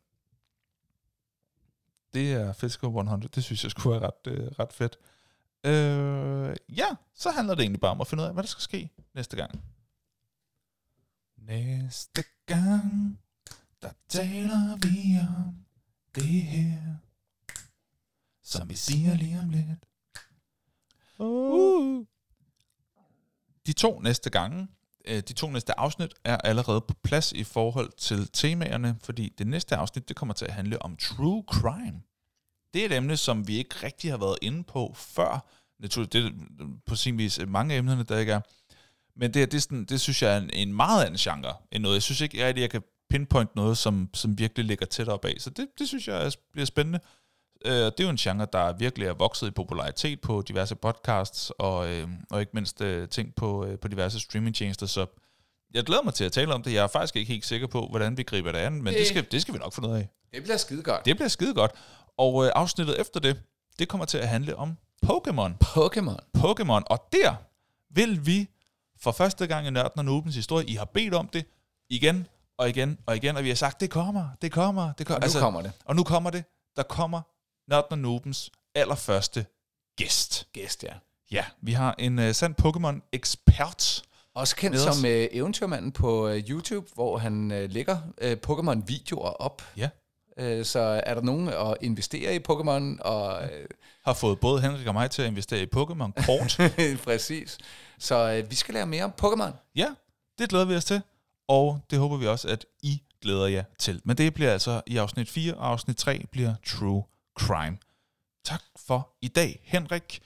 Det er Physical 100. Det synes jeg skulle være ret, øh, ret fedt. Øh, ja, så handler det egentlig bare om at finde ud af, hvad der skal ske næste gang. Næste gang, der taler vi om det her, som vi siger lige om lidt. Uh. De to næste gange, øh, de to næste afsnit er allerede på plads i forhold til temaerne, fordi det næste afsnit, det kommer til at handle om true crime. Det er et emne, som vi ikke rigtig har været inde på før. Naturligt, det er på sin vis mange af emnerne, der ikke er. Men det, det, er sådan, det synes jeg er en, en meget anden genre end noget. Jeg synes ikke rigtig, jeg kan pinpoint noget, som, som virkelig ligger tæt op af. Så det, det synes jeg er- bliver spændende. Øh, det er jo en genre, der virkelig er vokset i popularitet på diverse podcasts, og, øh, og ikke mindst øh, ting på, øh, på diverse streamingtjenester, så jeg glæder mig til at tale om det. Jeg er faktisk ikke helt sikker på, hvordan vi griber det an, men det Det- skal, det skal vi nok finde ud af. Det bliver skide godt. Det bliver skide godt. Og øh, afsnittet efter det, det kommer til at handle om Pokémon. Pokémon. Pokémon, og der vil vi for første gang i Nørden og Nubens historie, I har bedt om det igen og igen og igen, og vi har sagt, det kommer, det kommer, det kommer. Og nu kommer det. Og nu kommer det. Der kommer Nørden og Nubens allerførste gæst. Gæst, ja. Ja, vi har en uh, sand Pokémon-ekspert. Også kendt som øh, eventyrmanden på øh, YouTube, hvor han øh, lægger øh, Pokémon-videoer op. Ja. Øh, så er der nogen at investere i Pokémon, og øh, Har fået både Henrik og mig til at investere i Pokémon kort. præcis. Så øh, vi skal lære mere om Pokémon. Ja, det glæder vi os til, og det håber vi også, at I glæder jer til. Men det bliver altså i afsnit 4, og afsnit 3 bliver True Crime. Tak for i dag, Henrik.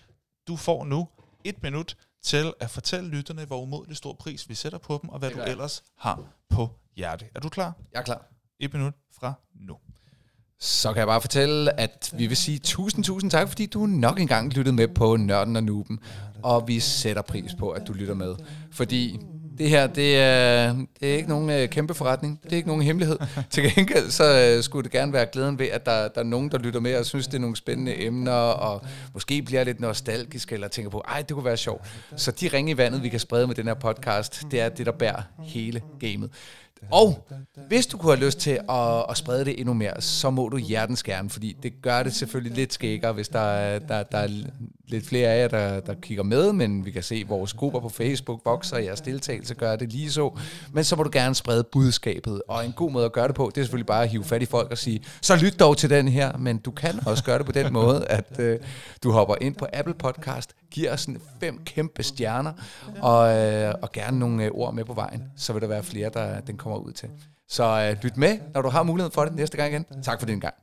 Du får nu et minut til at fortælle lytterne, hvor umådelig stor pris vi sætter på dem, og hvad Det du gør jeg. ellers har på hjerte. Er du klar? Jeg er klar. Et minut fra nu. Så kan jeg bare fortælle, at vi vil sige tusind, tusind tak, fordi du nok engang lyttede med på Nørden og Nuben. Og vi sætter pris på, at du lytter med. Fordi det her, det er, det er ikke nogen øh, kæmpe forretning. Det er ikke nogen hemmelighed. Til gengæld, så øh, skulle det gerne være glæden ved, at der, der er nogen, der lytter med og synes, det er nogle spændende emner, og måske bliver lidt nostalgisk, eller tænker på, ej, det kunne være sjovt. Så de ringe i vandet, vi kan sprede med den her podcast, det er det, der bærer hele gamet. Og hvis du kunne have lyst til at, at sprede det endnu mere, så må du hjertens gerne, fordi det gør det selvfølgelig lidt skækkere, hvis der, der, der er lidt flere af jer, der, der kigger med, men vi kan se, at vores grupper på Facebook vokser, og jeres deltagelse gør det lige så. Men så må du gerne sprede budskabet, og en god måde at gøre det på, det er selvfølgelig bare at hive fat i folk og sige, så lyt dog til den her, men du kan også gøre det på den måde, at øh, du hopper ind på Apple Podcast, giver os sådan fem kæmpe stjerner, og, øh, og gerne nogle øh, ord med på vejen, så vil der være flere, der den kommer ud til. Så øh, lyt med, når du har mulighed for det næste gang igen. Tak for den gang.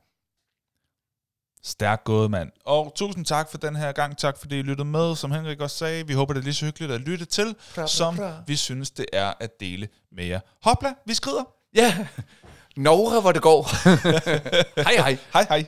Stærkt gået, mand. Og tusind tak for den her gang. Tak fordi I lyttede med. Som Henrik også sagde, vi håber, det er lige så hyggeligt at lytte til, bra, som bra. vi synes, det er at dele med jer. Hopla, vi skrider. Ja, Norge, hvor det går. hej hej. Hej hej.